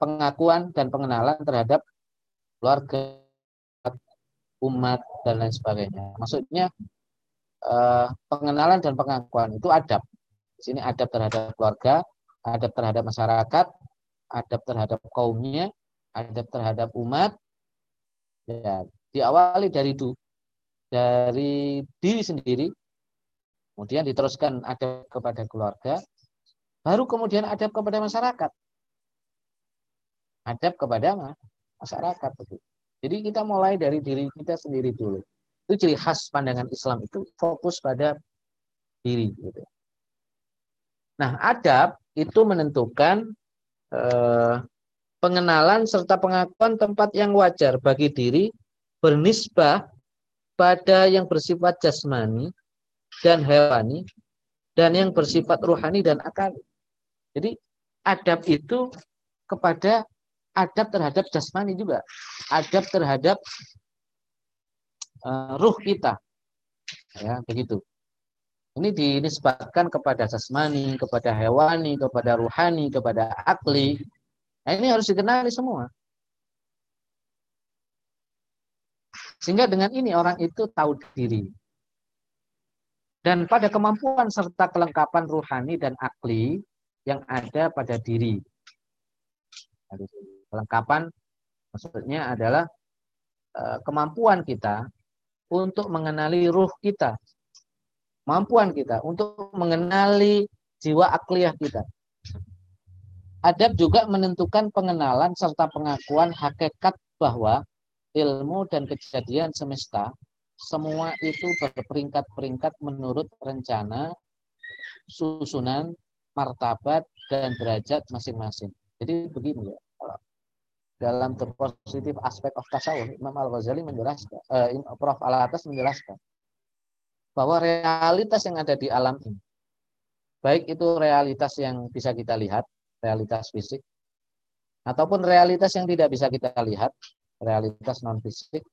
pengakuan dan pengenalan terhadap keluarga umat dan lain sebagainya. Maksudnya eh, pengenalan dan pengakuan itu adab. Di sini adab terhadap keluarga, adab terhadap masyarakat, adab terhadap kaumnya, adab terhadap umat. Ya, diawali dari itu, dari diri sendiri, kemudian diteruskan adab kepada keluarga, baru kemudian adab kepada masyarakat. Adab kepada masyarakat. Jadi kita mulai dari diri kita sendiri dulu. Itu ciri khas pandangan Islam itu fokus pada diri. Gitu. Nah, adab itu menentukan eh, pengenalan serta pengakuan tempat yang wajar bagi diri bernisbah pada yang bersifat jasmani dan hewani dan yang bersifat ruhani dan akal. Jadi adab itu kepada adab terhadap jasmani juga. Adab terhadap uh, ruh kita. Ya, begitu. Ini dinisbatkan kepada jasmani, kepada hewani, kepada ruhani, kepada akli. Nah, ini harus dikenali semua. Sehingga dengan ini orang itu tahu diri. Dan pada kemampuan serta kelengkapan ruhani dan akli yang ada pada diri. Kelengkapan maksudnya adalah eh, kemampuan kita untuk mengenali ruh kita kemampuan kita untuk mengenali jiwa akliyah kita. Adab juga menentukan pengenalan serta pengakuan hakikat bahwa ilmu dan kejadian semesta semua itu berperingkat-peringkat menurut rencana, susunan, martabat, dan derajat masing-masing. Jadi begini ya, dalam the positive aspect of tasawuf, Imam Al-Ghazali menjelaskan, uh, Prof. Al-Atas menjelaskan, bahwa realitas yang ada di alam ini, baik itu realitas yang bisa kita lihat, realitas fisik, ataupun realitas yang tidak bisa kita lihat, realitas non fisik,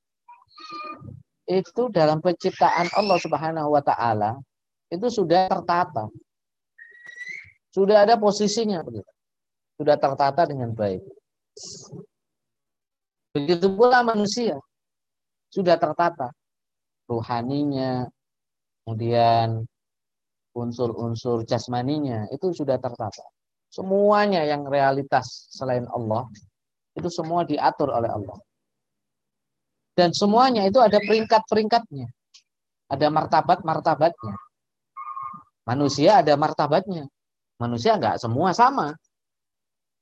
itu dalam penciptaan Allah Subhanahu wa taala itu sudah tertata. Sudah ada posisinya. Sudah tertata dengan baik. Begitu pula manusia sudah tertata ruhaninya, kemudian unsur-unsur jasmaninya itu sudah tertata. Semuanya yang realitas selain Allah itu semua diatur oleh Allah. Dan semuanya itu ada peringkat-peringkatnya. Ada martabat-martabatnya. Manusia ada martabatnya. Manusia enggak semua sama.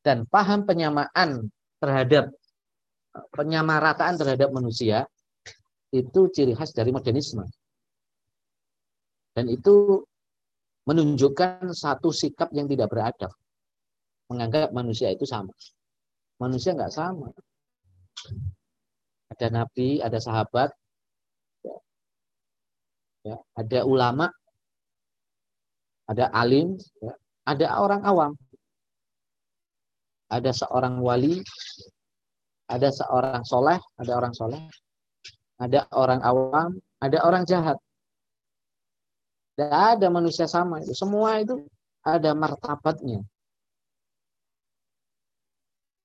Dan paham penyamaan terhadap penyamarataan terhadap manusia itu ciri khas dari modernisme. Dan itu menunjukkan satu sikap yang tidak beradab. Menganggap manusia itu sama. Manusia nggak sama. Ada nabi, ada sahabat, ya, ada ulama, ada alim, ya, ada orang awam, ada seorang wali, ada seorang soleh, ada orang soleh, ada orang awam, ada orang jahat. Tidak ada manusia sama itu. Semua itu ada martabatnya.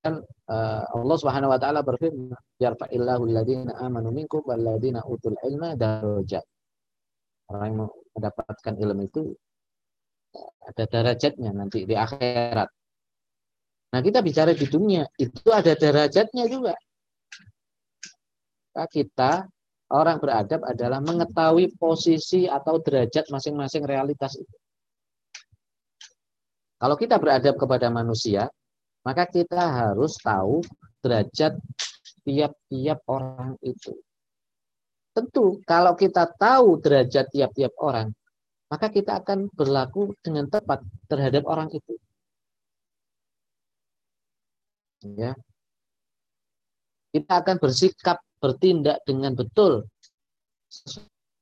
Dan uh, Allah Subhanahu wa taala berfirman, "Yarfa'illahu alladziina amanu minkum walladziina utul ilma darajat." Orang yang mendapatkan ilmu itu ada derajatnya nanti di akhirat. Nah, kita bicara di dunia, itu ada derajatnya juga. Kita orang beradab adalah mengetahui posisi atau derajat masing-masing realitas itu. Kalau kita beradab kepada manusia, maka kita harus tahu derajat tiap-tiap orang itu. Tentu, kalau kita tahu derajat tiap-tiap orang, maka kita akan berlaku dengan tepat terhadap orang itu. Ya. Kita akan bersikap bertindak dengan betul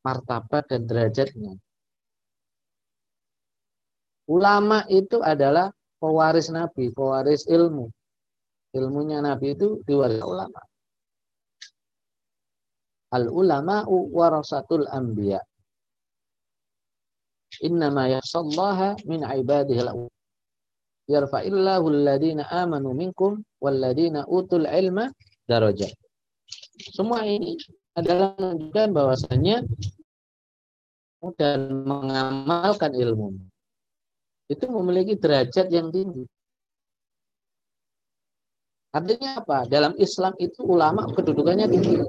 martabat dan derajatnya. Ulama itu adalah pewaris Nabi, pewaris ilmu. Ilmunya Nabi itu diwaris ulama. Al ulama warasatul anbiya. Innama yasallaha min ibadihi al yarfa'illahu alladhina amanu minkum walladhina utul ilma darajat. Semua ini adalah menunjukkan bahwasanya dan mengamalkan ilmu itu memiliki derajat yang tinggi. Artinya apa? Dalam Islam itu ulama kedudukannya tinggi.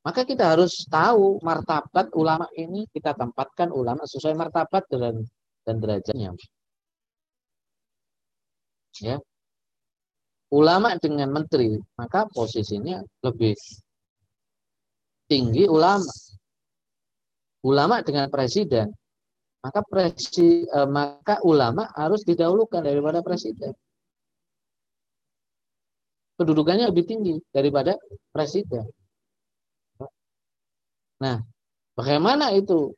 Maka kita harus tahu martabat ulama ini kita tempatkan ulama sesuai martabat dan dan derajatnya. Ya ulama dengan menteri, maka posisinya lebih tinggi ulama. Ulama dengan presiden, maka presi, eh, maka ulama harus didahulukan daripada presiden. Kedudukannya lebih tinggi daripada presiden. Nah, bagaimana itu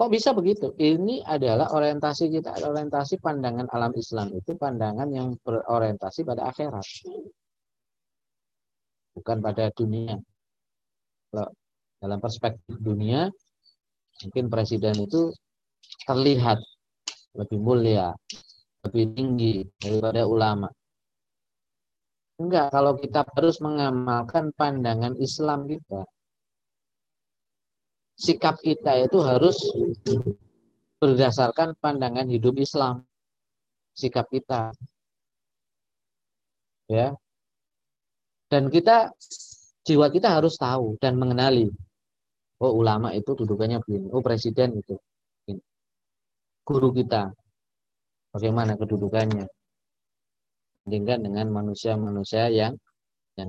Kok bisa begitu? Ini adalah orientasi kita, orientasi pandangan alam Islam itu pandangan yang berorientasi pada akhirat. Bukan pada dunia. Kalau dalam perspektif dunia, mungkin presiden itu terlihat lebih mulia, lebih tinggi daripada ulama. Enggak, kalau kita terus mengamalkan pandangan Islam kita, sikap kita itu harus berdasarkan pandangan hidup Islam. Sikap kita. Ya. Dan kita jiwa kita harus tahu dan mengenali. Oh, ulama itu dudukannya begini. Oh, presiden itu. Begini. Guru kita. Bagaimana kedudukannya? Bandingkan dengan manusia-manusia yang, yang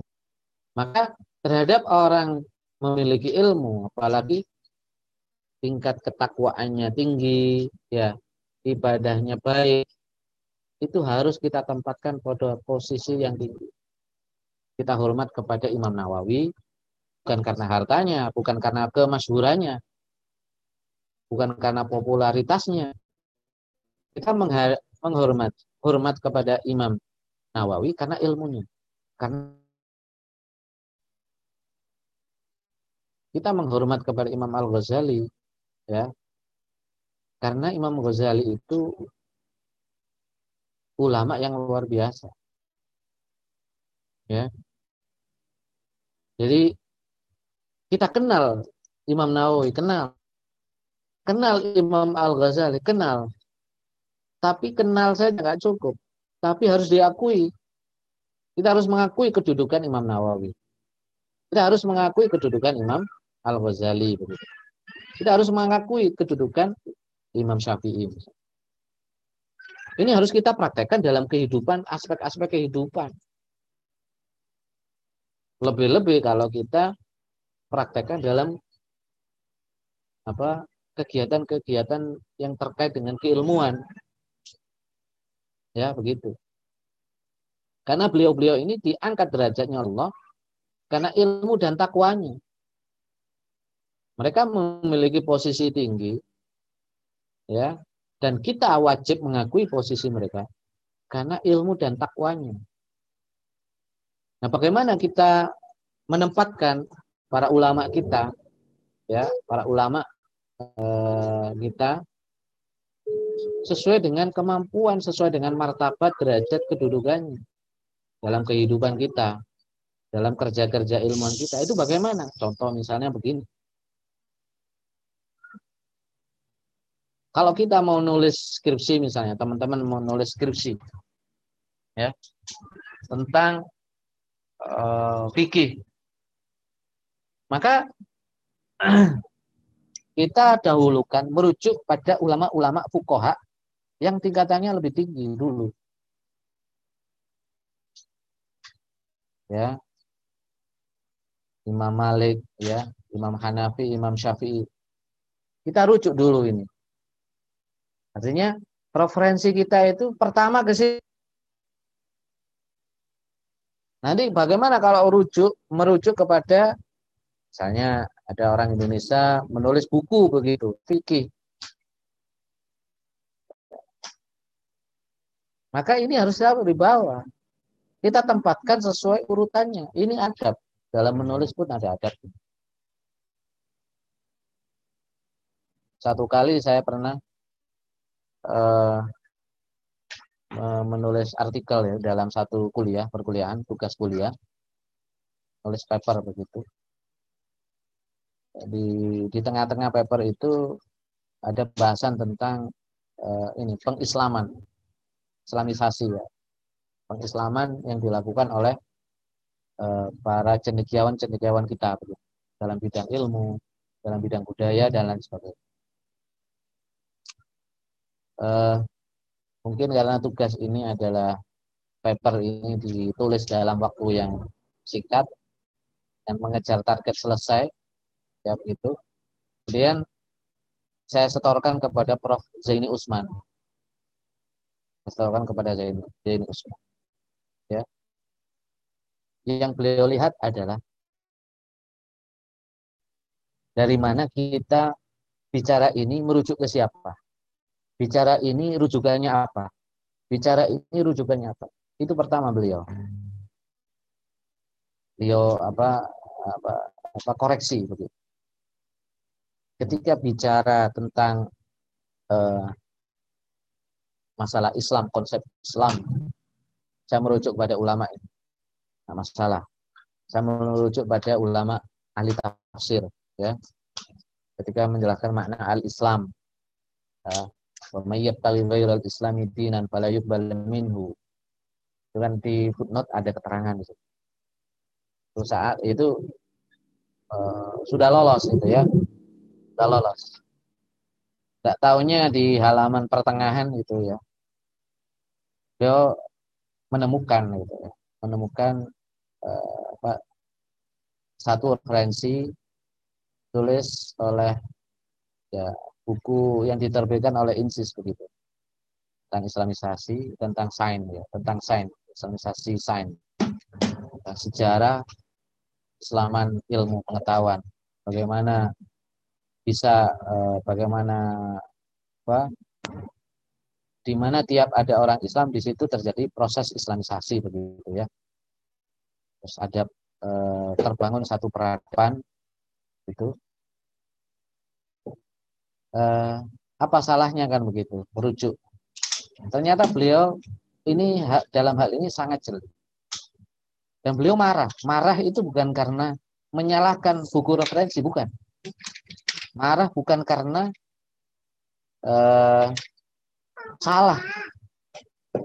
maka terhadap orang memiliki ilmu, apalagi tingkat ketakwaannya tinggi, ya ibadahnya baik, itu harus kita tempatkan pada posisi yang tinggi. Kita hormat kepada Imam Nawawi, bukan karena hartanya, bukan karena kemasyhurannya, bukan karena popularitasnya. Kita menghormat hormat kepada Imam Nawawi karena ilmunya. Karena kita menghormat kepada Imam Al-Ghazali ya. Karena Imam Ghazali itu ulama yang luar biasa. Ya. Jadi kita kenal Imam Nawawi, kenal. Kenal Imam Al-Ghazali, kenal. Tapi kenal saya nggak cukup. Tapi harus diakui. Kita harus mengakui kedudukan Imam Nawawi. Kita harus mengakui kedudukan Imam Al-Ghazali. Kita harus mengakui kedudukan Imam Syafi'i. Ini harus kita praktekkan dalam kehidupan, aspek-aspek kehidupan. Lebih-lebih kalau kita praktekkan dalam apa kegiatan-kegiatan yang terkait dengan keilmuan. Ya, begitu. Karena beliau-beliau ini diangkat derajatnya Allah karena ilmu dan takwanya. Mereka memiliki posisi tinggi, ya, dan kita wajib mengakui posisi mereka karena ilmu dan takwanya. Nah, bagaimana kita menempatkan para ulama kita, ya, para ulama eh, kita sesuai dengan kemampuan, sesuai dengan martabat derajat kedudukannya dalam kehidupan kita, dalam kerja-kerja ilmuwan kita. Itu bagaimana? Contoh misalnya begini. Kalau kita mau nulis skripsi misalnya, teman-teman mau nulis skripsi, ya, tentang uh, fikih. Maka kita dahulukan merujuk pada ulama-ulama fukoha yang tingkatannya lebih tinggi dulu. Ya. Imam Malik, ya, Imam Hanafi, Imam Syafi'i. Kita rujuk dulu ini. Artinya preferensi kita itu pertama ke sini Nanti bagaimana kalau rujuk merujuk kepada misalnya ada orang Indonesia menulis buku begitu, fikih. Maka ini harus di bawah. Kita tempatkan sesuai urutannya. Ini adab. Dalam menulis pun ada adab. Satu kali saya pernah uh, menulis artikel ya dalam satu kuliah perkuliahan tugas kuliah. Nulis paper begitu. Di di tengah-tengah paper itu ada bahasan tentang uh, ini pengislaman. Islamisasi ya. Pengislaman yang dilakukan oleh uh, para cendekiawan-cendekiawan kita dalam bidang ilmu dalam bidang budaya dan lain sebagainya uh, Mungkin karena tugas ini adalah paper ini ditulis dalam waktu yang singkat dan mengejar target selesai, ya begitu. Kemudian saya setorkan kepada Prof. Zaini Usman. Saya setorkan kepada Zaini, Zaini Usman. Ya. Yang beliau lihat adalah dari mana kita bicara ini merujuk ke siapa. Bicara ini rujukannya apa? Bicara ini rujukannya apa? Itu pertama beliau. Beliau apa apa apa koreksi begitu. Ketika bicara tentang uh, masalah Islam, konsep Islam, saya merujuk pada ulama ini. Nah, masalah. Saya merujuk pada ulama ahli tafsir, ya. Ketika menjelaskan makna al-Islam, ya. Kali ghairal islami dinan fala yuqbal. Itu kan di footnote ada keterangan di situ. saat itu uh, sudah lolos itu ya. Sudah lolos. Tidak tahunya di halaman pertengahan itu ya. Beliau menemukan gitu ya. Menemukan uh, apa, satu referensi tulis oleh ya buku yang diterbitkan oleh INSIS begitu. Tentang Islamisasi tentang sains ya tentang sains Islamisasi sains. Tentang sejarah Islaman ilmu pengetahuan. Bagaimana bisa eh, bagaimana apa di mana tiap ada orang Islam di situ terjadi proses Islamisasi begitu ya. Terus ada eh, terbangun satu peradaban itu eh, apa salahnya kan begitu merujuk ternyata beliau ini dalam hal ini sangat jeli dan beliau marah. Marah itu bukan karena menyalahkan buku referensi, bukan. Marah bukan karena uh, salah,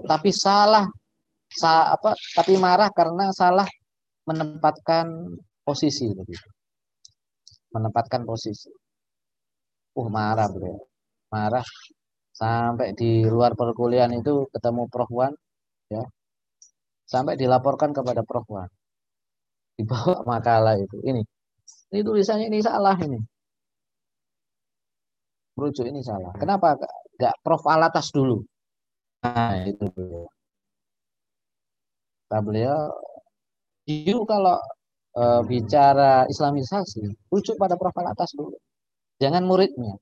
tapi salah, sa apa? Tapi marah karena salah menempatkan posisi begitu. Menempatkan posisi. Uh marah beliau, marah sampai di luar perkuliahan itu ketemu Prof Wan, ya sampai dilaporkan kepada Prof. Wan. Dibawa makalah itu. Ini, ini tulisannya ini salah ini. Merujuk ini salah. Kenapa nggak Prof Alatas dulu? Nah, itu beliau. Kata beliau, you kalau e, bicara Islamisasi, rujuk pada Prof Alatas dulu. Jangan muridnya.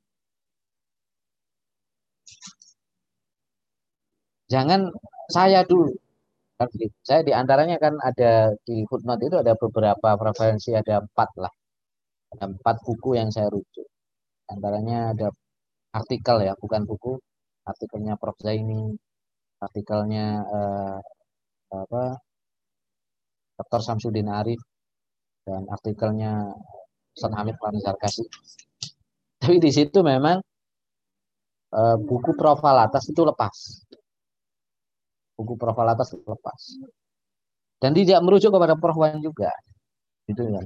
Jangan saya dulu. Kan Saya di antaranya kan ada di footnote itu ada beberapa preferensi, ada empat lah. Ada empat buku yang saya rujuk. Antaranya ada artikel ya, bukan buku. Artikelnya Prof. Zaini, artikelnya eh, apa Dr. Samsudin Arif, dan artikelnya Ustaz Hamid Farizar Kasih. Tapi di situ memang eh, buku profil atas itu lepas buku profil atas lepas. Dan tidak merujuk kepada Prof Wan juga. Gitu ya.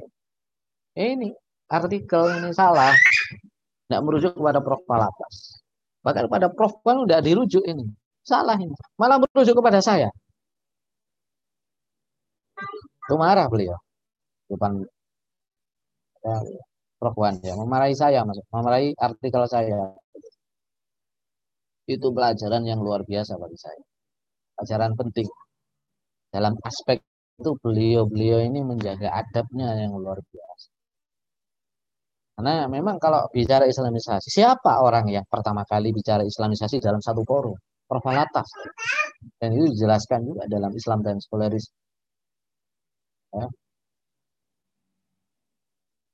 Ini artikel ini salah. Tidak merujuk kepada profil atas. Bahkan pada Prof Wan udah dirujuk ini. Salah ini. Malah merujuk kepada saya. Itu marah beliau. Depan ya, Wan ya. Memarahi saya, maksud. memarahi artikel saya. Itu pelajaran yang luar biasa bagi saya pelajaran penting. Dalam aspek itu beliau-beliau ini menjaga adabnya yang luar biasa. Karena memang kalau bicara Islamisasi, siapa orang yang pertama kali bicara Islamisasi dalam satu forum? Profalatas. Dan itu dijelaskan juga dalam Islam dan Skolaris. Ya.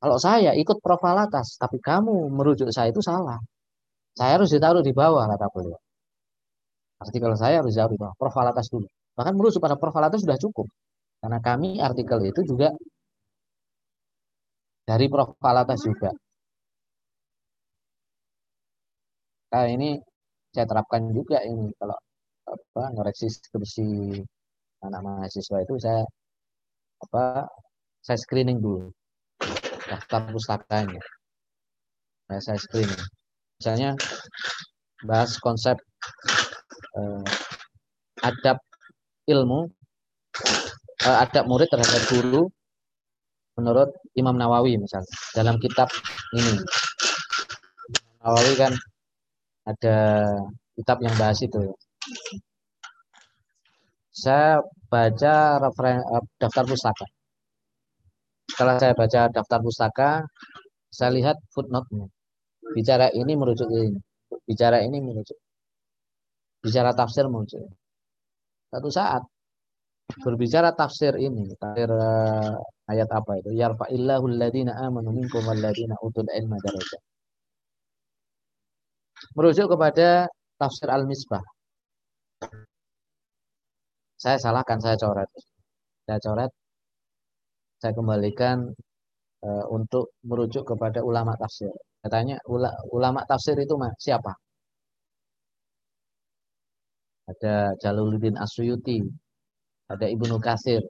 Kalau saya ikut profalatas, tapi kamu merujuk saya itu salah. Saya harus ditaruh di bawah, kata beliau. Artikel saya harus jauh di bawah. Profil atas dulu. Bahkan merujuk pada profil atas sudah cukup. Karena kami artikel itu juga dari profil atas juga. Nah ini saya terapkan juga ini kalau apa ngoreksi skripsi anak mahasiswa itu saya apa saya screening dulu daftar pustakanya. Nah, saya screening. Misalnya bahas konsep uh, adab ilmu, uh, adab murid terhadap guru menurut Imam Nawawi misalnya dalam kitab ini. Nawawi kan ada kitab yang bahas itu. Saya baca referen, uh, daftar pustaka. Setelah saya baca daftar pustaka, saya lihat footnote-nya. Bicara ini merujuk ini. Bicara ini merujuk bicara tafsir muncul. Satu saat berbicara tafsir ini, tafsir uh, ayat apa itu? Yarfa'illahu alladhina amanu minkum walladhina utul ilma darajat. Merujuk kepada tafsir Al-Misbah. Saya salahkan, saya coret. Saya coret. Saya kembalikan uh, untuk merujuk kepada ulama tafsir. Katanya ulama tafsir itu siapa? Ada Jaluluddin Asyuyuti, ada Ibnu Kasir,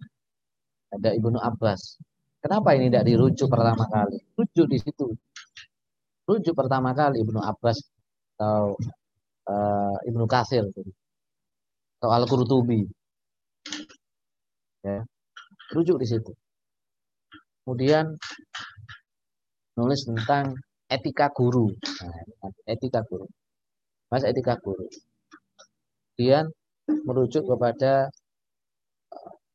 ada Ibnu Abbas. Kenapa ini tidak dirujuk pertama kali? Rujuk di situ. Rujuk pertama kali Ibnu Abbas atau uh, Ibnu Kasir atau Al-Qurtubi. Ya. Rujuk di situ. Kemudian nulis tentang etika guru. Nah, etika guru. Mas etika guru. Kemudian merujuk kepada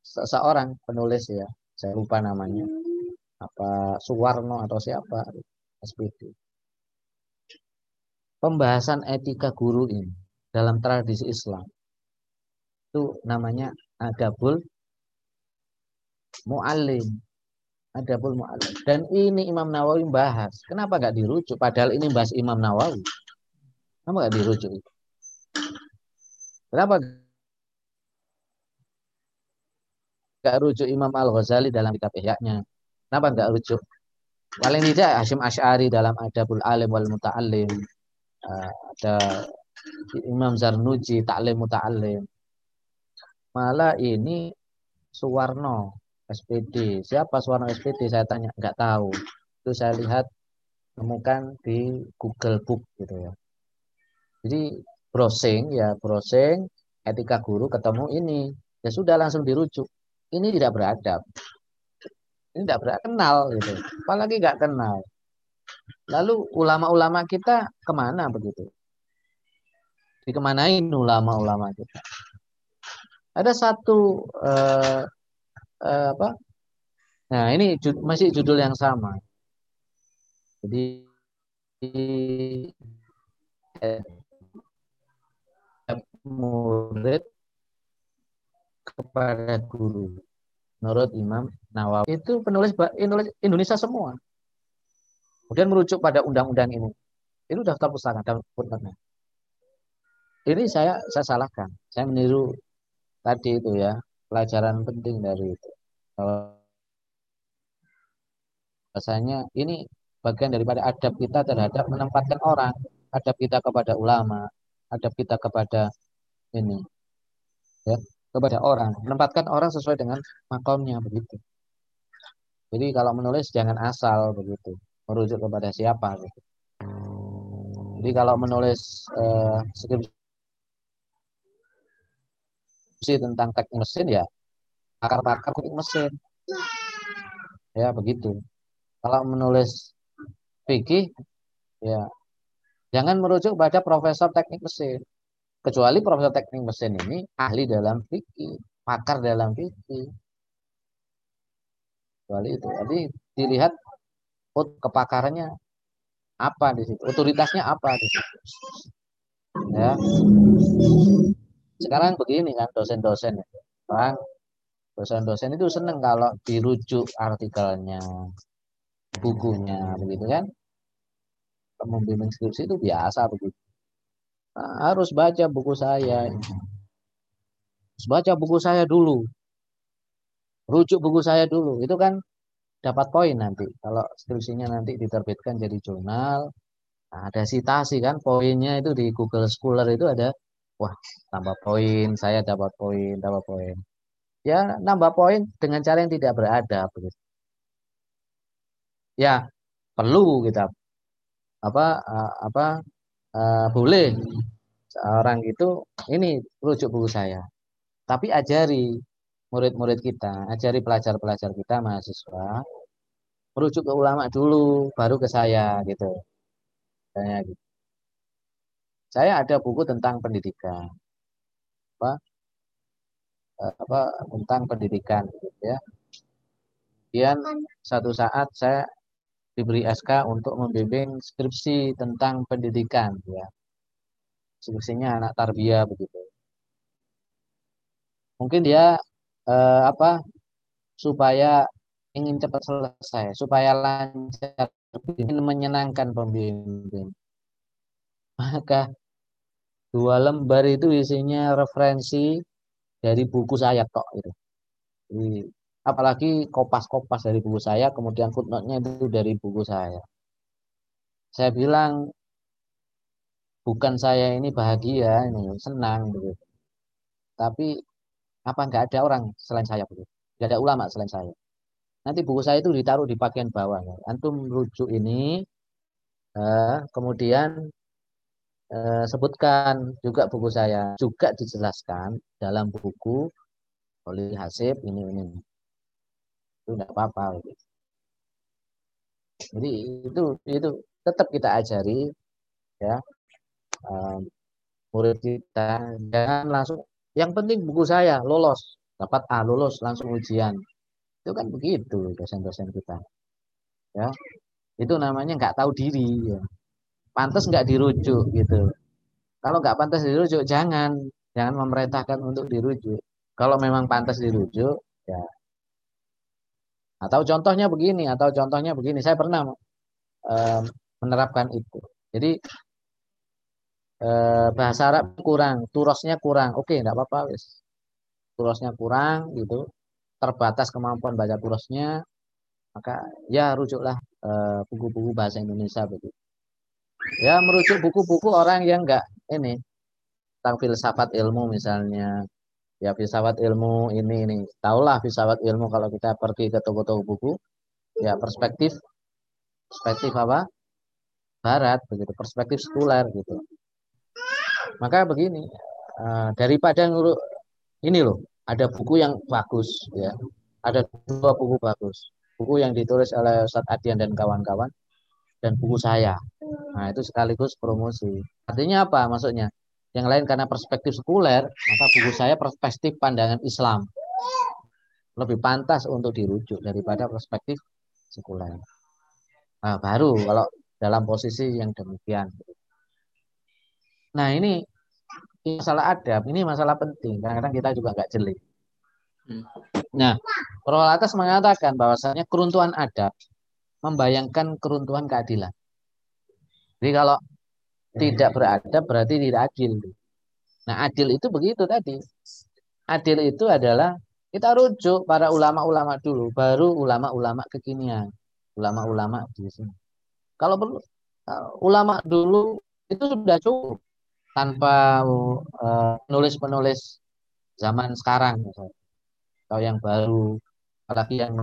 seseorang penulis ya saya lupa namanya apa Suwarno atau siapa SPD pembahasan etika guru ini dalam tradisi Islam itu namanya adabul mu'alim adabul mu'alim dan ini Imam Nawawi bahas kenapa nggak dirujuk padahal ini bahas Imam Nawawi kenapa nggak dirujuk kenapa nggak rujuk Imam Al-Ghazali dalam kitab Ihya-nya? Kenapa nggak rujuk? Paling tidak Hashim Ash'ari dalam Adabul Alim wal Muta'alim. Uh, ada Imam Zarnuji Ta'lim Muta'alim. Malah ini Suwarno SPD. Siapa Suwarno SPD? Saya tanya, nggak tahu. Itu saya lihat temukan di Google Book gitu ya. Jadi browsing ya browsing etika guru ketemu ini ya sudah langsung dirujuk ini tidak beradab. Ini tidak beradab, kenal gitu. Apalagi nggak kenal. Lalu ulama-ulama kita ke mana begitu? Dikemanain ulama-ulama kita? Ada satu eh, eh, apa? Nah ini jud, masih judul yang sama. Jadi eh, murid kepada guru. Menurut Imam Nawawi itu penulis Indonesia semua. Kemudian merujuk pada undang-undang ini. Itu daftar pustaka, daftar. Ini saya saya salahkan. Saya meniru tadi itu ya pelajaran penting dari itu. Rasanya ini bagian daripada adab kita terhadap menempatkan orang, adab kita kepada ulama, adab kita kepada ini ya kepada orang, menempatkan orang sesuai dengan makomnya begitu. Jadi kalau menulis jangan asal begitu, merujuk kepada siapa gitu. Jadi kalau menulis eh, skripsi tentang teknik mesin ya pakar-pakar teknik mesin. Ya begitu. Kalau menulis fikih ya jangan merujuk pada profesor teknik mesin. Kecuali profesor teknik mesin ini ahli dalam fikih, pakar dalam fikih. Kecuali itu. Jadi dilihat kepakarannya apa di situ, otoritasnya apa di situ. Ya. Sekarang begini kan dosen-dosen orang dosen-dosen itu seneng kalau dirujuk artikelnya, bukunya, begitu kan? Membimbing skripsi itu biasa begitu harus baca buku saya. Harus baca buku saya dulu. Rujuk buku saya dulu. Itu kan dapat poin nanti. Kalau skripsinya nanti diterbitkan jadi jurnal, nah, ada sitasi kan poinnya itu di Google Scholar itu ada wah tambah poin, saya dapat poin, dapat poin. Ya nambah poin dengan cara yang tidak beradab begitu. Ya perlu kita apa apa uh, boleh seorang itu ini rujuk buku saya. Tapi ajari murid-murid kita, ajari pelajar-pelajar kita mahasiswa merujuk ke ulama dulu, baru ke saya gitu. Saya gitu. Saya ada buku tentang pendidikan. Apa? Eh, apa tentang pendidikan ya. Kemudian satu saat saya diberi SK untuk membimbing skripsi tentang pendidikan ya. Skripsinya anak tarbiyah begitu. Mungkin dia eh, apa supaya ingin cepat selesai, supaya lancar, ingin menyenangkan pembimbing. Maka dua lembar itu isinya referensi dari buku saya tok itu. Jadi, apalagi kopas-kopas dari buku saya, kemudian footnote-nya itu dari buku saya. Saya bilang bukan saya ini bahagia, ini senang begitu. Tapi apa nggak ada orang selain saya begitu? Nggak ada ulama selain saya. Nanti buku saya itu ditaruh di bagian bawah. Antum rujuk ini, eh, kemudian eh, sebutkan juga buku saya. Juga dijelaskan dalam buku oleh Hasib ini ini. Itu nggak apa-apa. Jadi itu itu tetap kita ajari ya um, murid kita jangan langsung yang penting buku saya lolos dapat A lulus langsung ujian itu kan begitu dosen-dosen kita ya itu namanya nggak tahu diri ya. Pantas nggak dirujuk gitu. Kalau nggak pantas dirujuk jangan. Jangan memerintahkan untuk dirujuk. Kalau memang pantas dirujuk ya. Atau contohnya begini atau contohnya begini. Saya pernah menerapkan itu. Jadi eh, bahasa Arab kurang turosnya kurang. Oke enggak apa-apa wis. Turosnya kurang gitu. Terbatas kemampuan baca turosnya maka ya rujuklah eh, buku-buku bahasa Indonesia begitu ya merujuk buku-buku orang yang enggak ini tentang filsafat ilmu misalnya. Ya filsafat ilmu ini ini. Tahulah filsafat ilmu kalau kita pergi ke toko-toko buku. Ya perspektif perspektif apa? Barat begitu. Perspektif sekuler gitu. Maka begini uh, daripada ini loh ada buku yang bagus ya. Ada dua buku bagus. Buku yang ditulis oleh Ustadz Adian dan kawan-kawan dan buku saya. Nah itu sekaligus promosi. Artinya apa maksudnya? Yang lain karena perspektif sekuler maka buku saya perspektif pandangan Islam. Lebih pantas untuk dirujuk daripada perspektif sekuler. Nah, baru kalau dalam posisi yang demikian. Nah ini masalah adab, ini masalah penting. Kadang-kadang kita juga nggak jeli. Hmm. Nah, Prolatas mengatakan bahwasanya keruntuhan adab membayangkan keruntuhan keadilan. Jadi kalau tidak beradab berarti tidak adil. Nah, adil itu begitu tadi. Adil itu adalah kita rujuk para ulama-ulama dulu, baru ulama-ulama kekinian, ulama-ulama di sini. Kalau perlu ulama dulu itu sudah cukup tanpa penulis-penulis uh, zaman sekarang atau yang baru apalagi yang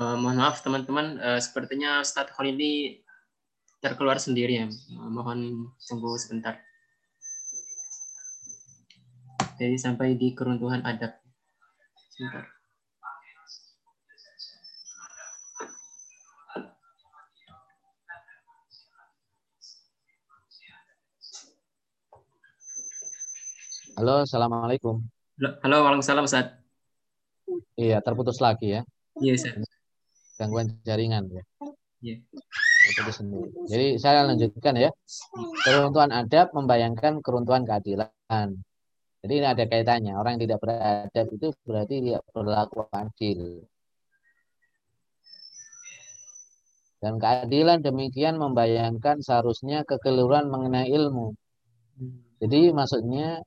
Uh, mohon maaf teman-teman, uh, sepertinya Ustadz ini terkeluar sendiri ya. Uh, mohon tunggu sebentar. Jadi sampai di keruntuhan adab. Sebentar. Halo, assalamualaikum. Halo, waalaikumsalam Ustaz. Iya, terputus lagi ya. Iya, Ustaz. Gangguan jaringan ya. Iya. Sendiri. Jadi saya lanjutkan ya. Keruntuhan adab membayangkan keruntuhan keadilan. Jadi ini ada kaitannya. Orang yang tidak beradab itu berarti tidak berlaku adil. Dan keadilan demikian membayangkan seharusnya kekeliruan mengenai ilmu. Jadi maksudnya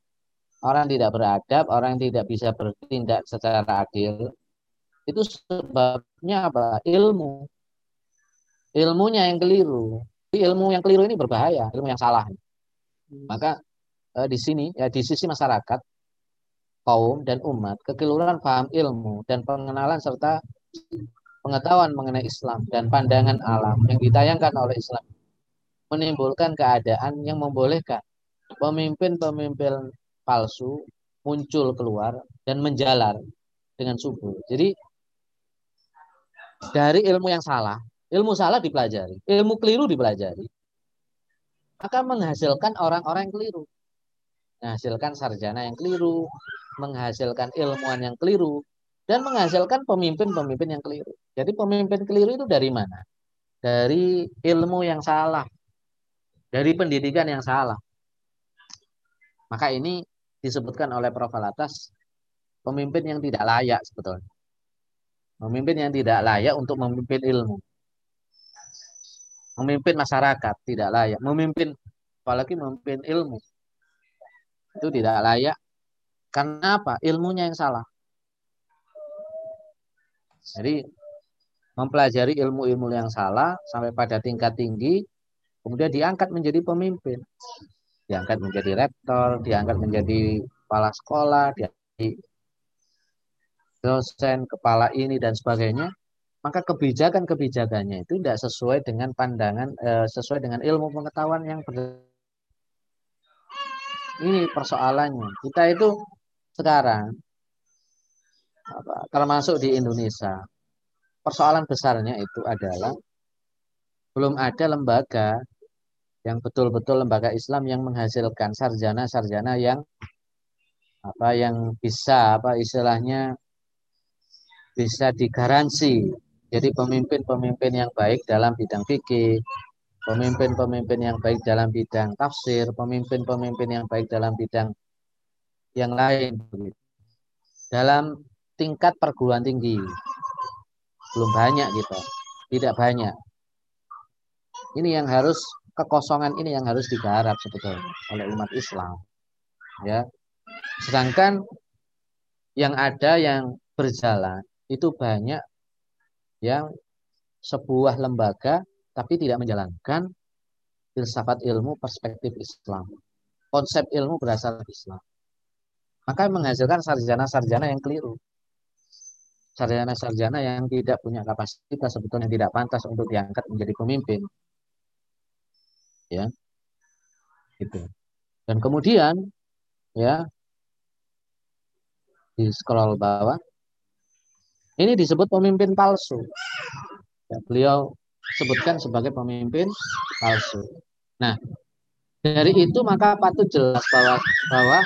orang tidak beradab, orang tidak bisa bertindak secara adil, itu sebabnya apa? Ilmu. Ilmunya yang keliru. Ilmu yang keliru ini berbahaya, ilmu yang salah. Maka eh, di sini ya di sisi masyarakat kaum dan umat kekeliruan paham ilmu dan pengenalan serta pengetahuan mengenai Islam dan pandangan alam yang ditayangkan oleh Islam menimbulkan keadaan yang membolehkan pemimpin-pemimpin palsu muncul keluar dan menjalar dengan subur. Jadi dari ilmu yang salah, ilmu salah dipelajari, ilmu keliru dipelajari, akan menghasilkan orang-orang yang keliru menghasilkan sarjana yang keliru, menghasilkan ilmuwan yang keliru, dan menghasilkan pemimpin-pemimpin yang keliru. Jadi pemimpin keliru itu dari mana? dari ilmu yang salah, dari pendidikan yang salah. Maka ini disebutkan oleh Prof. Alatas pemimpin yang tidak layak sebetulnya. Pemimpin yang tidak layak untuk memimpin ilmu. Memimpin masyarakat tidak layak. Memimpin apalagi memimpin ilmu. Itu tidak layak. Karena apa? Ilmunya yang salah. Jadi mempelajari ilmu-ilmu yang salah sampai pada tingkat tinggi, kemudian diangkat menjadi pemimpin. Diangkat menjadi rektor, diangkat menjadi kepala sekolah, diangkat dosen, kepala ini dan sebagainya, maka kebijakan-kebijakannya itu tidak sesuai dengan pandangan, eh, sesuai dengan ilmu pengetahuan yang ber... Ini persoalannya. Kita itu sekarang, apa, termasuk di Indonesia, persoalan besarnya itu adalah belum ada lembaga yang betul-betul lembaga Islam yang menghasilkan sarjana-sarjana yang apa yang bisa apa istilahnya bisa digaransi. Jadi pemimpin-pemimpin yang baik dalam bidang fikih, pemimpin-pemimpin yang baik dalam bidang tafsir, pemimpin-pemimpin yang baik dalam bidang yang lain dalam tingkat perguruan tinggi. Belum banyak gitu tidak banyak. Ini yang harus kekosongan ini yang harus digarap sebetulnya oleh umat Islam ya. Sedangkan yang ada yang berjalan itu banyak yang sebuah lembaga tapi tidak menjalankan filsafat ilmu perspektif Islam konsep ilmu berasal dari Islam maka menghasilkan sarjana-sarjana yang keliru sarjana-sarjana yang tidak punya kapasitas sebetulnya tidak pantas untuk diangkat menjadi pemimpin. Ya. Gitu. Dan kemudian ya di scroll bawah ini disebut pemimpin palsu. Ya, beliau sebutkan sebagai pemimpin palsu. Nah, dari itu maka patut jelas bahwa bahwa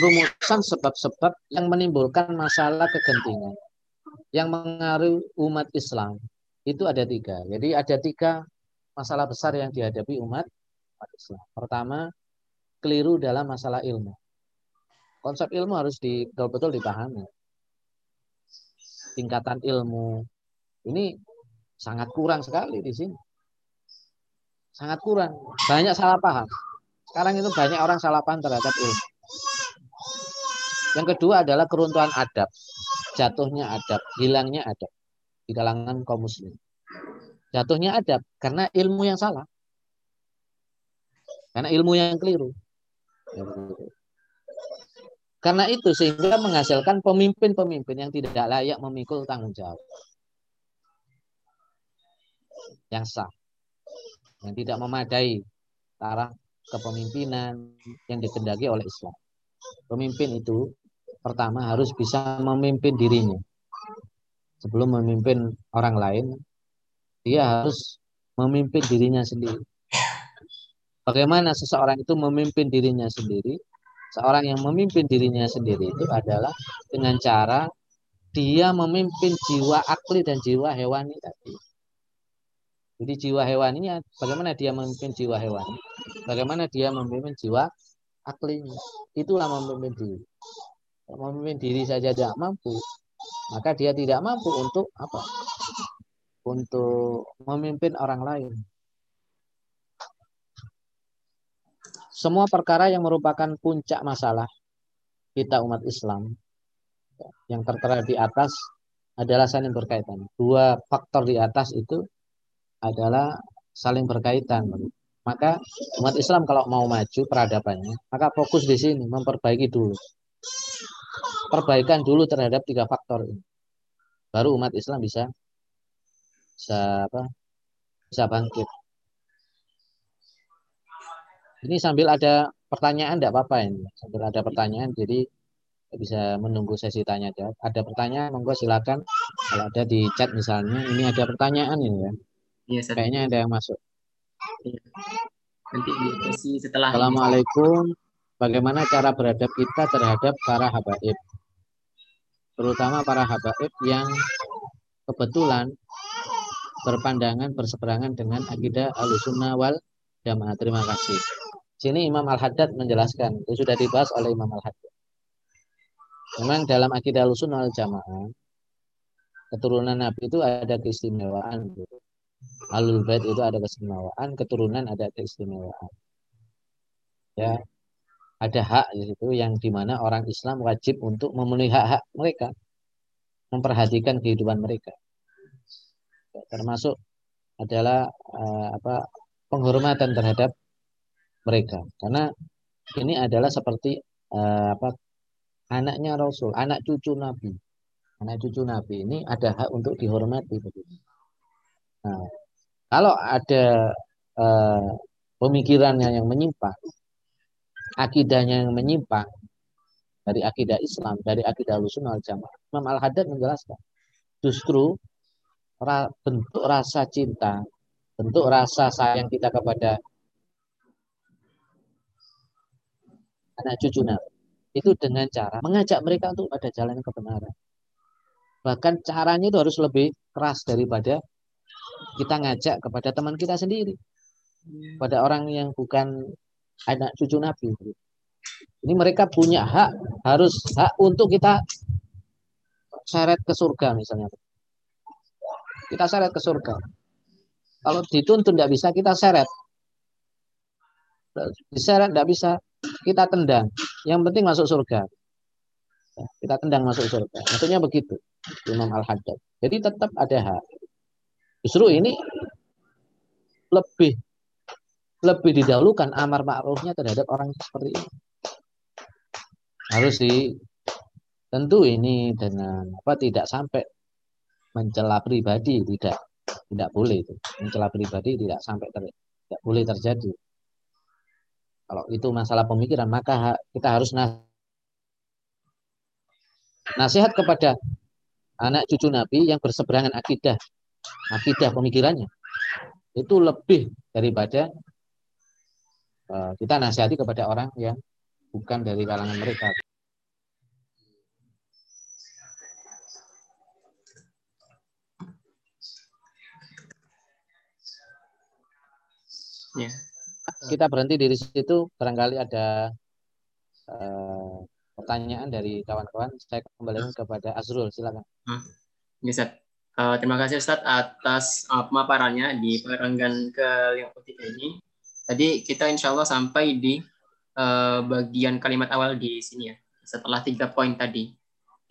rumusan sebab-sebab yang menimbulkan masalah kegentingan yang mengaruhi umat Islam itu ada tiga. Jadi ada tiga masalah besar yang dihadapi umat, Islam. Pertama, keliru dalam masalah ilmu. Konsep ilmu harus betul-betul dipahami. Tingkatan ilmu ini sangat kurang sekali di sini. Sangat kurang. Banyak salah paham. Sekarang itu banyak orang salah paham terhadap ilmu. Yang kedua adalah keruntuhan adab jatuhnya adab, hilangnya adab di kalangan kaum muslim. Jatuhnya adab karena ilmu yang salah. Karena ilmu yang keliru. Karena itu sehingga menghasilkan pemimpin-pemimpin yang tidak layak memikul tanggung jawab. Yang sah. Yang tidak memadai taraf kepemimpinan yang dikendaki oleh Islam. Pemimpin itu pertama harus bisa memimpin dirinya. Sebelum memimpin orang lain, dia harus memimpin dirinya sendiri. Bagaimana seseorang itu memimpin dirinya sendiri? Seorang yang memimpin dirinya sendiri itu adalah dengan cara dia memimpin jiwa akli dan jiwa hewani tadi. Jadi jiwa hewaninya bagaimana dia memimpin jiwa hewani? Bagaimana dia memimpin jiwa aklinya? Itulah memimpin diri memimpin diri saja tidak mampu, maka dia tidak mampu untuk apa? Untuk memimpin orang lain. Semua perkara yang merupakan puncak masalah kita umat Islam yang tertera di atas adalah saling berkaitan. Dua faktor di atas itu adalah saling berkaitan. Maka umat Islam kalau mau maju peradabannya, maka fokus di sini memperbaiki dulu perbaikan dulu terhadap tiga faktor ini. Baru umat Islam bisa bisa apa? Bisa bangkit. Ini sambil ada pertanyaan tidak apa-apa ini. Sambil ada pertanyaan jadi bisa menunggu sesi tanya jawab. Ada pertanyaan monggo silakan. Kalau ada di chat misalnya, ini ada pertanyaan ini ya. Iya, Kayaknya ada yang masuk. Iya. Nanti di sesi setelah Assalamualaikum. Bagaimana cara beradab kita terhadap para habaib? terutama para habaib yang kebetulan berpandangan berseberangan dengan akidah Ahlussunnah wal Jamaah. Terima kasih. Sini Imam Al-Haddad menjelaskan, itu sudah dibahas oleh Imam Al-Haddad. Memang dalam akidah Ahlussunnah wal Jamaah keturunan Nabi itu ada keistimewaan. Alul Bait itu ada keistimewaan, keturunan ada keistimewaan. Ya, ada hak di situ yang di mana orang Islam wajib untuk memenuhi hak-hak mereka, memperhatikan kehidupan mereka termasuk adalah uh, apa penghormatan terhadap mereka karena ini adalah seperti uh, apa anaknya Rasul, anak cucu Nabi. Anak cucu Nabi ini ada hak untuk dihormati begitu. Nah, kalau ada uh, pemikirannya yang menyimpang, akidahnya yang menyimpang dari akidah Islam, dari akidah Ahlussunnah Jamaah. Imam Al-Haddad menjelaskan, justru bentuk rasa cinta, bentuk rasa sayang kita kepada anak cucu Nabi itu dengan cara mengajak mereka untuk pada jalan kebenaran. Bahkan caranya itu harus lebih keras daripada kita ngajak kepada teman kita sendiri. Pada orang yang bukan anak cucu Nabi. Ini mereka punya hak, harus hak untuk kita seret ke surga misalnya kita seret ke surga. Kalau dituntun tidak bisa, kita seret. Diseret tidak bisa, kita tendang. Yang penting masuk surga. Kita tendang masuk surga. Maksudnya begitu. Imam Al-Haddad. Jadi tetap ada hak. Justru ini lebih lebih didahulukan amar ma'rufnya terhadap orang seperti ini. Harus sih tentu ini dengan apa tidak sampai mencela pribadi tidak tidak boleh itu mencela pribadi tidak sampai ter, tidak boleh terjadi kalau itu masalah pemikiran maka kita harus nas nasihat kepada anak cucu Nabi yang berseberangan akidah akidah pemikirannya itu lebih daripada uh, kita nasihati kepada orang yang bukan dari kalangan mereka Ya. Kita berhenti di situ barangkali ada uh, pertanyaan dari kawan-kawan. Saya kembali kepada Azrul, silakan. Ustaz. Uh, terima kasih Ustaz atas uh, pemaparannya di perenggan ke tiga ini. Tadi kita insya Allah sampai di uh, bagian kalimat awal di sini ya, setelah tiga poin tadi.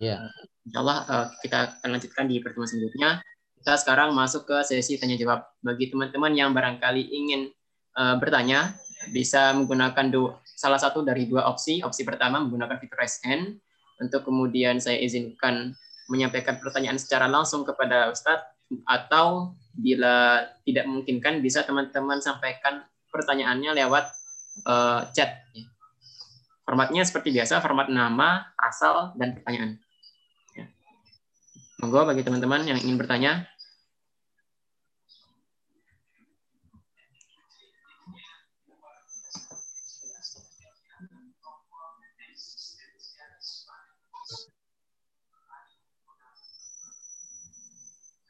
Ya. Yeah. Insya Allah uh, kita akan lanjutkan di pertemuan selanjutnya. Kita sekarang masuk ke sesi tanya jawab. Bagi teman-teman yang barangkali ingin uh, bertanya bisa menggunakan dua, salah satu dari dua opsi. Opsi pertama menggunakan fitur raise hand untuk kemudian saya izinkan menyampaikan pertanyaan secara langsung kepada Ustadz atau bila tidak memungkinkan bisa teman-teman sampaikan pertanyaannya lewat uh, chat. Formatnya seperti biasa, format nama, asal, dan pertanyaan. Ya. Monggo bagi teman-teman yang ingin bertanya,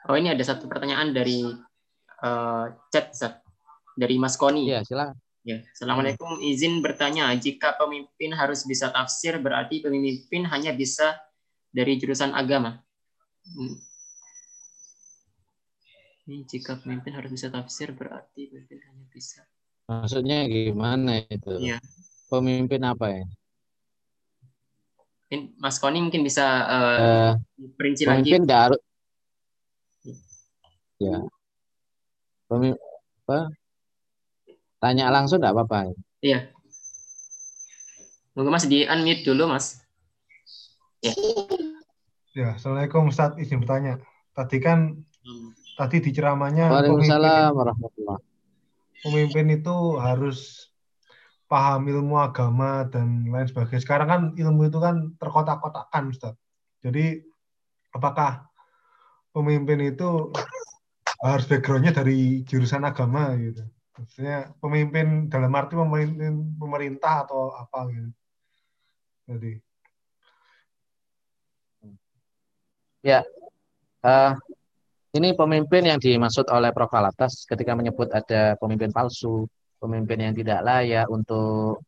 Oh ini ada satu pertanyaan dari uh, chat Zat. dari Mas Koni. Ya silakan. Ya, Assalamualaikum. Izin bertanya, jika pemimpin harus bisa tafsir, berarti pemimpin hanya bisa dari jurusan agama. Hmm. Ini jika pemimpin harus bisa tafsir, berarti pemimpin hanya bisa. Maksudnya gimana itu? Ya. Pemimpin apa ya? Mas Koni mungkin bisa uh, uh, perinci pemimpin lagi. Pemimpin Ya. Pemi apa? Tanya langsung enggak apa-apa. Iya. Mungkin Mas di unmute dulu, Mas. Ya. Ya, Assalamualaikum Ustaz, izin bertanya. Tadi kan hmm. tadi di ceramahnya Waalaikumsalam warahmatullahi Pemimpin itu harus paham ilmu agama dan lain sebagainya. Sekarang kan ilmu itu kan terkotak-kotakan, Ustaz. Jadi apakah pemimpin itu harus backgroundnya dari jurusan agama gitu maksudnya pemimpin dalam arti pemimpin pemerintah atau apa gitu jadi ya uh, ini pemimpin yang dimaksud oleh Prof. Alatas ketika menyebut ada pemimpin palsu, pemimpin yang tidak layak untuk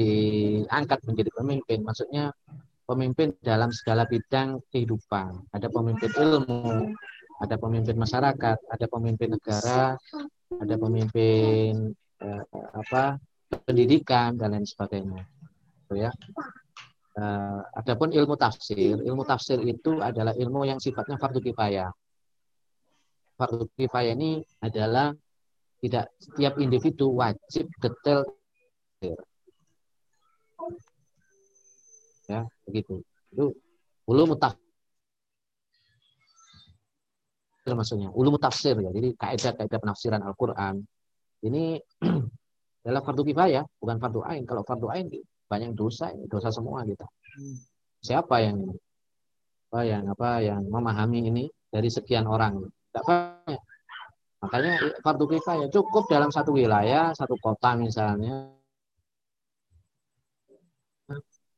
diangkat menjadi pemimpin. Maksudnya pemimpin dalam segala bidang kehidupan. Ada pemimpin ilmu, ada pemimpin masyarakat, ada pemimpin negara, ada pemimpin eh, apa pendidikan dan lain sebagainya. Gitu ya. Uh, adapun ilmu tafsir, ilmu tafsir itu adalah ilmu yang sifatnya fardu kifayah fardu kifayah ini adalah tidak setiap individu wajib detail ya begitu itu ulum tafsir maksudnya. Ulum tafsir ya. Jadi kaidah-kaidah penafsiran Al-Qur'an. Ini adalah fardu kifayah bukan fardu ain. Kalau fardu ain banyak dosa dosa semua kita. Siapa yang apa yang apa yang memahami ini? Dari sekian orang. Tidak banyak. Makanya fardu kifayah cukup dalam satu wilayah, satu kota misalnya.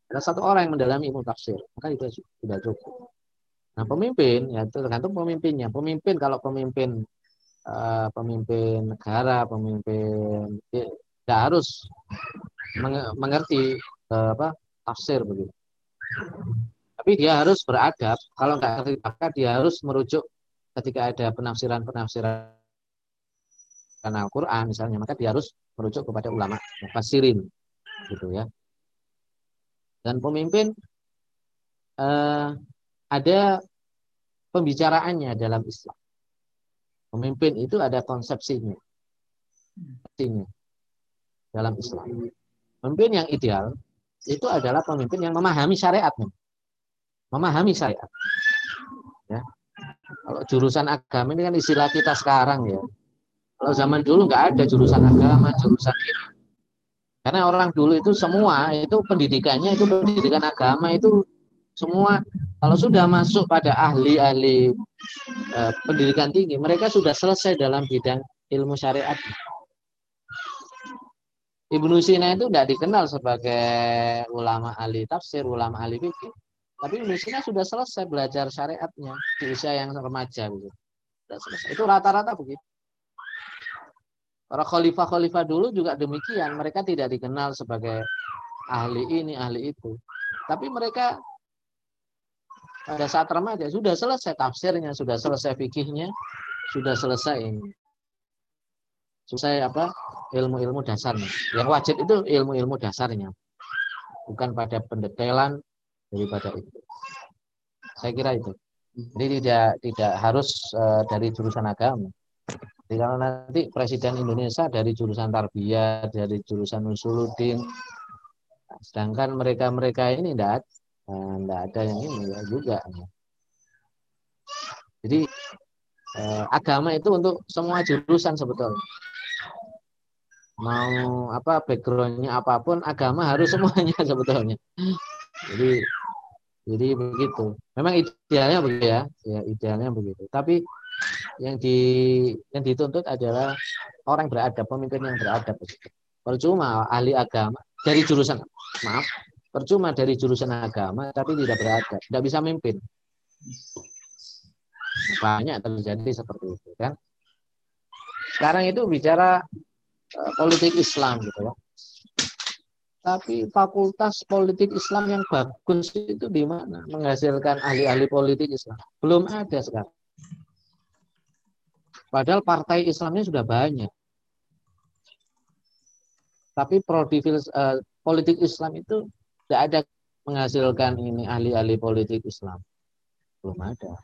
Ada satu orang yang mendalami ilmu tafsir, maka itu sudah cukup. Nah pemimpin ya tergantung pemimpinnya. Pemimpin kalau pemimpin uh, pemimpin negara, pemimpin ya, tidak harus mengerti uh, apa tafsir begitu. Tapi dia harus beradab. Kalau nggak ngerti maka dia harus merujuk ketika ada penafsiran-penafsiran Al-Quran misalnya, maka dia harus merujuk kepada ulama fasirin gitu ya. Dan pemimpin eh, ada pembicaraannya dalam Islam. Pemimpin itu ada konsepsinya, konsepsinya dalam Islam. Pemimpin yang ideal itu adalah pemimpin yang memahami syariatnya, memahami syariat. Ya, kalau jurusan agama ini kan istilah kita sekarang ya. Kalau zaman dulu nggak ada jurusan agama, jurusan ini. Karena orang dulu itu semua itu pendidikannya itu pendidikan agama itu semua kalau sudah masuk pada ahli-ahli e, pendidikan tinggi, mereka sudah selesai dalam bidang ilmu syariat. Ibnu Sina itu tidak dikenal sebagai ulama ahli tafsir, ulama ahli fikih. Tapi Indonesia sudah selesai belajar syariatnya di usia yang remaja begitu. Itu rata-rata begitu. Para khalifah-khalifah dulu juga demikian. Mereka tidak dikenal sebagai ahli ini, ahli itu. Tapi mereka pada saat remaja sudah selesai tafsirnya, sudah selesai fikihnya, sudah selesai ini. Selesai apa? ilmu-ilmu dasarnya. Yang wajib itu ilmu-ilmu dasarnya. Bukan pada pendetailan daripada itu. Saya kira itu. Jadi tidak tidak harus uh, dari jurusan agama. Jadi nanti Presiden Indonesia dari jurusan tarbiyah, dari jurusan usuluddin, sedangkan mereka-mereka ini tidak tidak ada yang ini ya juga. Jadi eh, agama itu untuk semua jurusan sebetulnya. Mau apa backgroundnya apa pun, agama harus semuanya sebetulnya. Jadi jadi begitu. Memang idealnya begitu ya, ya idealnya begitu. Tapi yang di yang dituntut adalah orang beradab, pemimpin yang beradab. Percuma ahli agama dari jurusan maaf, percuma dari jurusan agama tapi tidak beradab, tidak bisa memimpin. Banyak terjadi seperti itu kan. Sekarang itu bicara uh, politik Islam gitu ya. Tapi fakultas politik Islam yang bagus itu di mana? Menghasilkan ahli-ahli politik Islam. Belum ada sekarang. Padahal partai Islamnya sudah banyak. Tapi prodi uh, politik Islam itu tidak ada menghasilkan ini ahli-ahli politik Islam. Belum ada.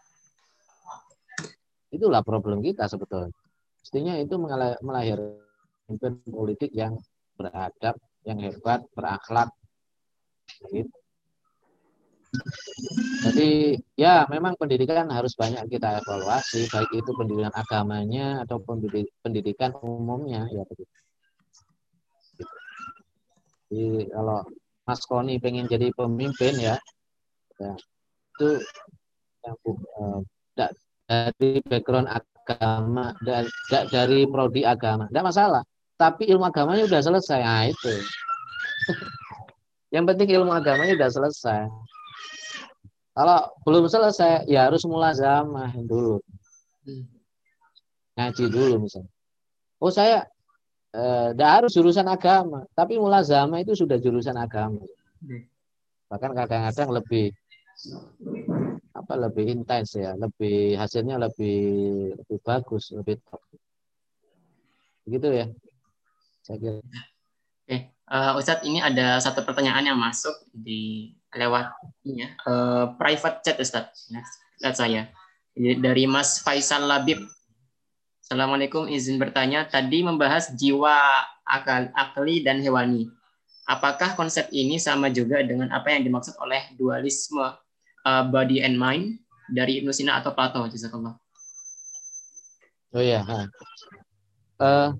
Itulah problem kita sebetulnya. Mestinya itu melahirkan politik yang beradab, yang hebat, berakhlak. Gitu. Jadi ya memang pendidikan harus banyak kita evaluasi, baik itu pendidikan agamanya ataupun pendidikan umumnya ya begitu. Jadi kalau Mas Koni pengen jadi pemimpin ya, ya itu yang uh, dari background agama, dari, dari prodi agama, tidak masalah tapi ilmu agamanya sudah selesai. Nah, itu. Yang penting ilmu agamanya sudah selesai. Kalau belum selesai, ya harus mulazamah dulu. Hmm. Ngaji dulu misalnya. Oh saya eh, harus jurusan agama, tapi mulazama itu sudah jurusan agama. Bahkan kadang-kadang lebih apa lebih intens ya, lebih hasilnya lebih lebih bagus, lebih top. Begitu ya. Saya kira. Oke, uh, Ustadz ini ada satu pertanyaan yang masuk di lewat ini ya, uh, private chat Ustadz. Lihat saya. Dari Mas Faisal Labib. Assalamualaikum, izin bertanya. Tadi membahas jiwa akal, akli dan hewani. Apakah konsep ini sama juga dengan apa yang dimaksud oleh dualisme uh, body and mind dari Ibnu Sina atau Plato? Jazakallah. Oh iya. Uh,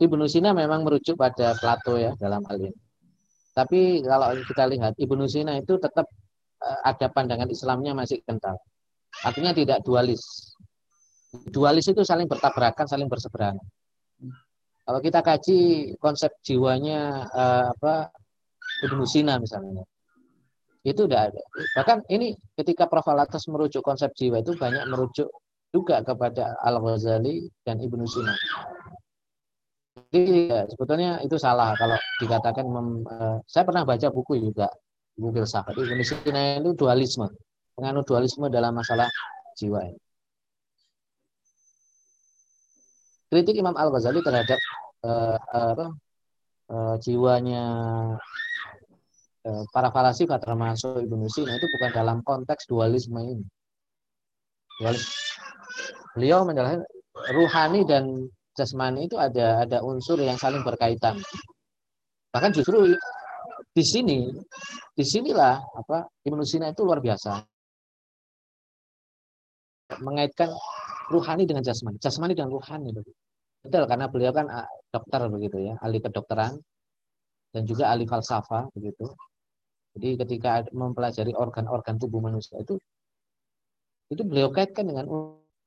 Ibnu Sina memang merujuk pada Plato ya dalam hal ini. Tapi kalau kita lihat Ibnu Sina itu tetap eh, ada pandangan Islamnya masih kental. Artinya tidak dualis. Dualis itu saling bertabrakan, saling berseberangan. Kalau kita kaji konsep jiwanya eh, apa Ibnu Sina misalnya, itu tidak ada. Bahkan ini ketika Prof. Alatas merujuk konsep jiwa itu banyak merujuk juga kepada Al Ghazali dan Ibnu Sina. Jadi ya, sebetulnya itu salah kalau dikatakan mem, uh, saya pernah baca buku juga buku filsafat Indonesia itu dualisme, penganut dualisme dalam masalah jiwa. Kritik Imam Al Ghazali terhadap uh, uh, uh, jiwanya uh, para falsafah termasuk Ibnu Sina itu bukan dalam konteks dualisme ini. Dualisme. Beliau menjelaskan ruhani dan jasmani itu ada ada unsur yang saling berkaitan. Bahkan justru di sini, di sinilah apa Ibnu Sina itu luar biasa mengaitkan ruhani dengan jasmani, jasmani dengan ruhani Betul karena beliau kan ah, dokter begitu ya, ahli kedokteran dan juga ahli falsafah begitu. Jadi ketika mempelajari organ-organ tubuh manusia itu itu beliau kaitkan dengan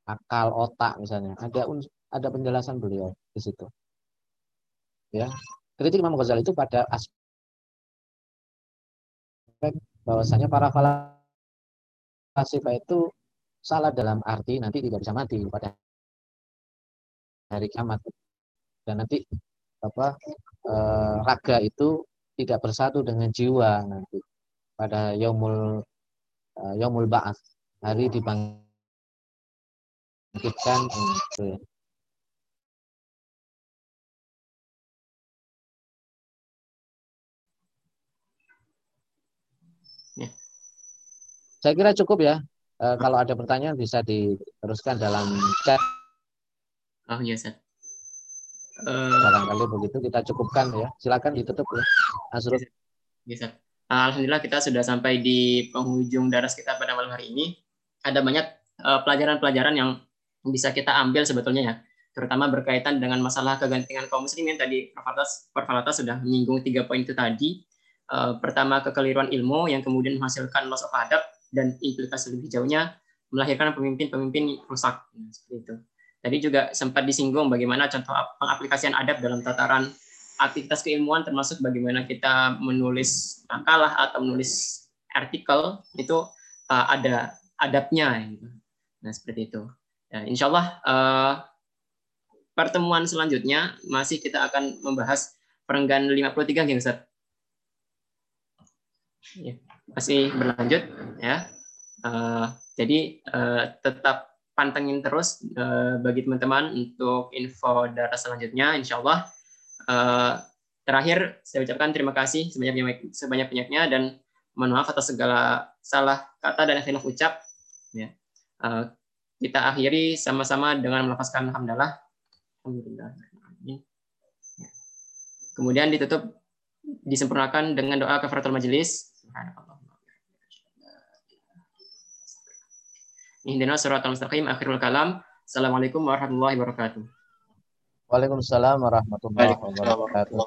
akal, otak misalnya. Ada ada penjelasan beliau di situ. Ya, kritik Imam Ghazali itu pada aspek bahwasanya para falsafah itu salah dalam arti nanti tidak bisa mati pada hari kiamat dan nanti apa eh, raga itu tidak bersatu dengan jiwa nanti pada yaumul eh, yaumul ba'ats hari dibangkitkan ya. Saya kira cukup ya. E, kalau ada pertanyaan bisa diteruskan dalam chat. Oh iya. Uh, Barangkali begitu kita cukupkan ya. Silakan ditutup ya. Azrul. Iya, Seth. Alhamdulillah kita sudah sampai di penghujung daras kita pada malam hari ini. Ada banyak eh, pelajaran-pelajaran uh, yang bisa kita ambil sebetulnya ya, terutama berkaitan dengan masalah kegantengan kaum muslimin tadi Prof. Falata sudah menyinggung tiga poin itu tadi. Uh, pertama kekeliruan ilmu yang kemudian menghasilkan loss of adab dan implikasi lebih jauhnya melahirkan pemimpin-pemimpin rusak seperti itu. Tadi juga sempat disinggung bagaimana contoh pengaplikasian adab dalam tataran aktivitas keilmuan termasuk bagaimana kita menulis makalah atau menulis artikel itu uh, ada adabnya gitu. Nah, seperti itu. Ya, insya Allah uh, pertemuan selanjutnya masih kita akan membahas perenggan 53 ya Ustaz. Ya masih berlanjut ya. Uh, jadi uh, tetap pantengin terus uh, bagi teman-teman untuk info darah selanjutnya, insya Allah. Uh, terakhir saya ucapkan terima kasih sebanyak sebanyak banyaknya dan mohon maaf atas segala salah kata dan khilaf ucap. Ya. Uh, kita akhiri sama-sama dengan melafazkan alhamdulillah. Alhamdulillah. Ya. Kemudian ditutup disempurnakan dengan doa kafaratul majelis. Subhanallah. Ihdina suratul mustaqim akhirul kalam. Assalamualaikum warahmatullahi wabarakatuh. Waalaikumsalam warahmatullahi wabarakatuh.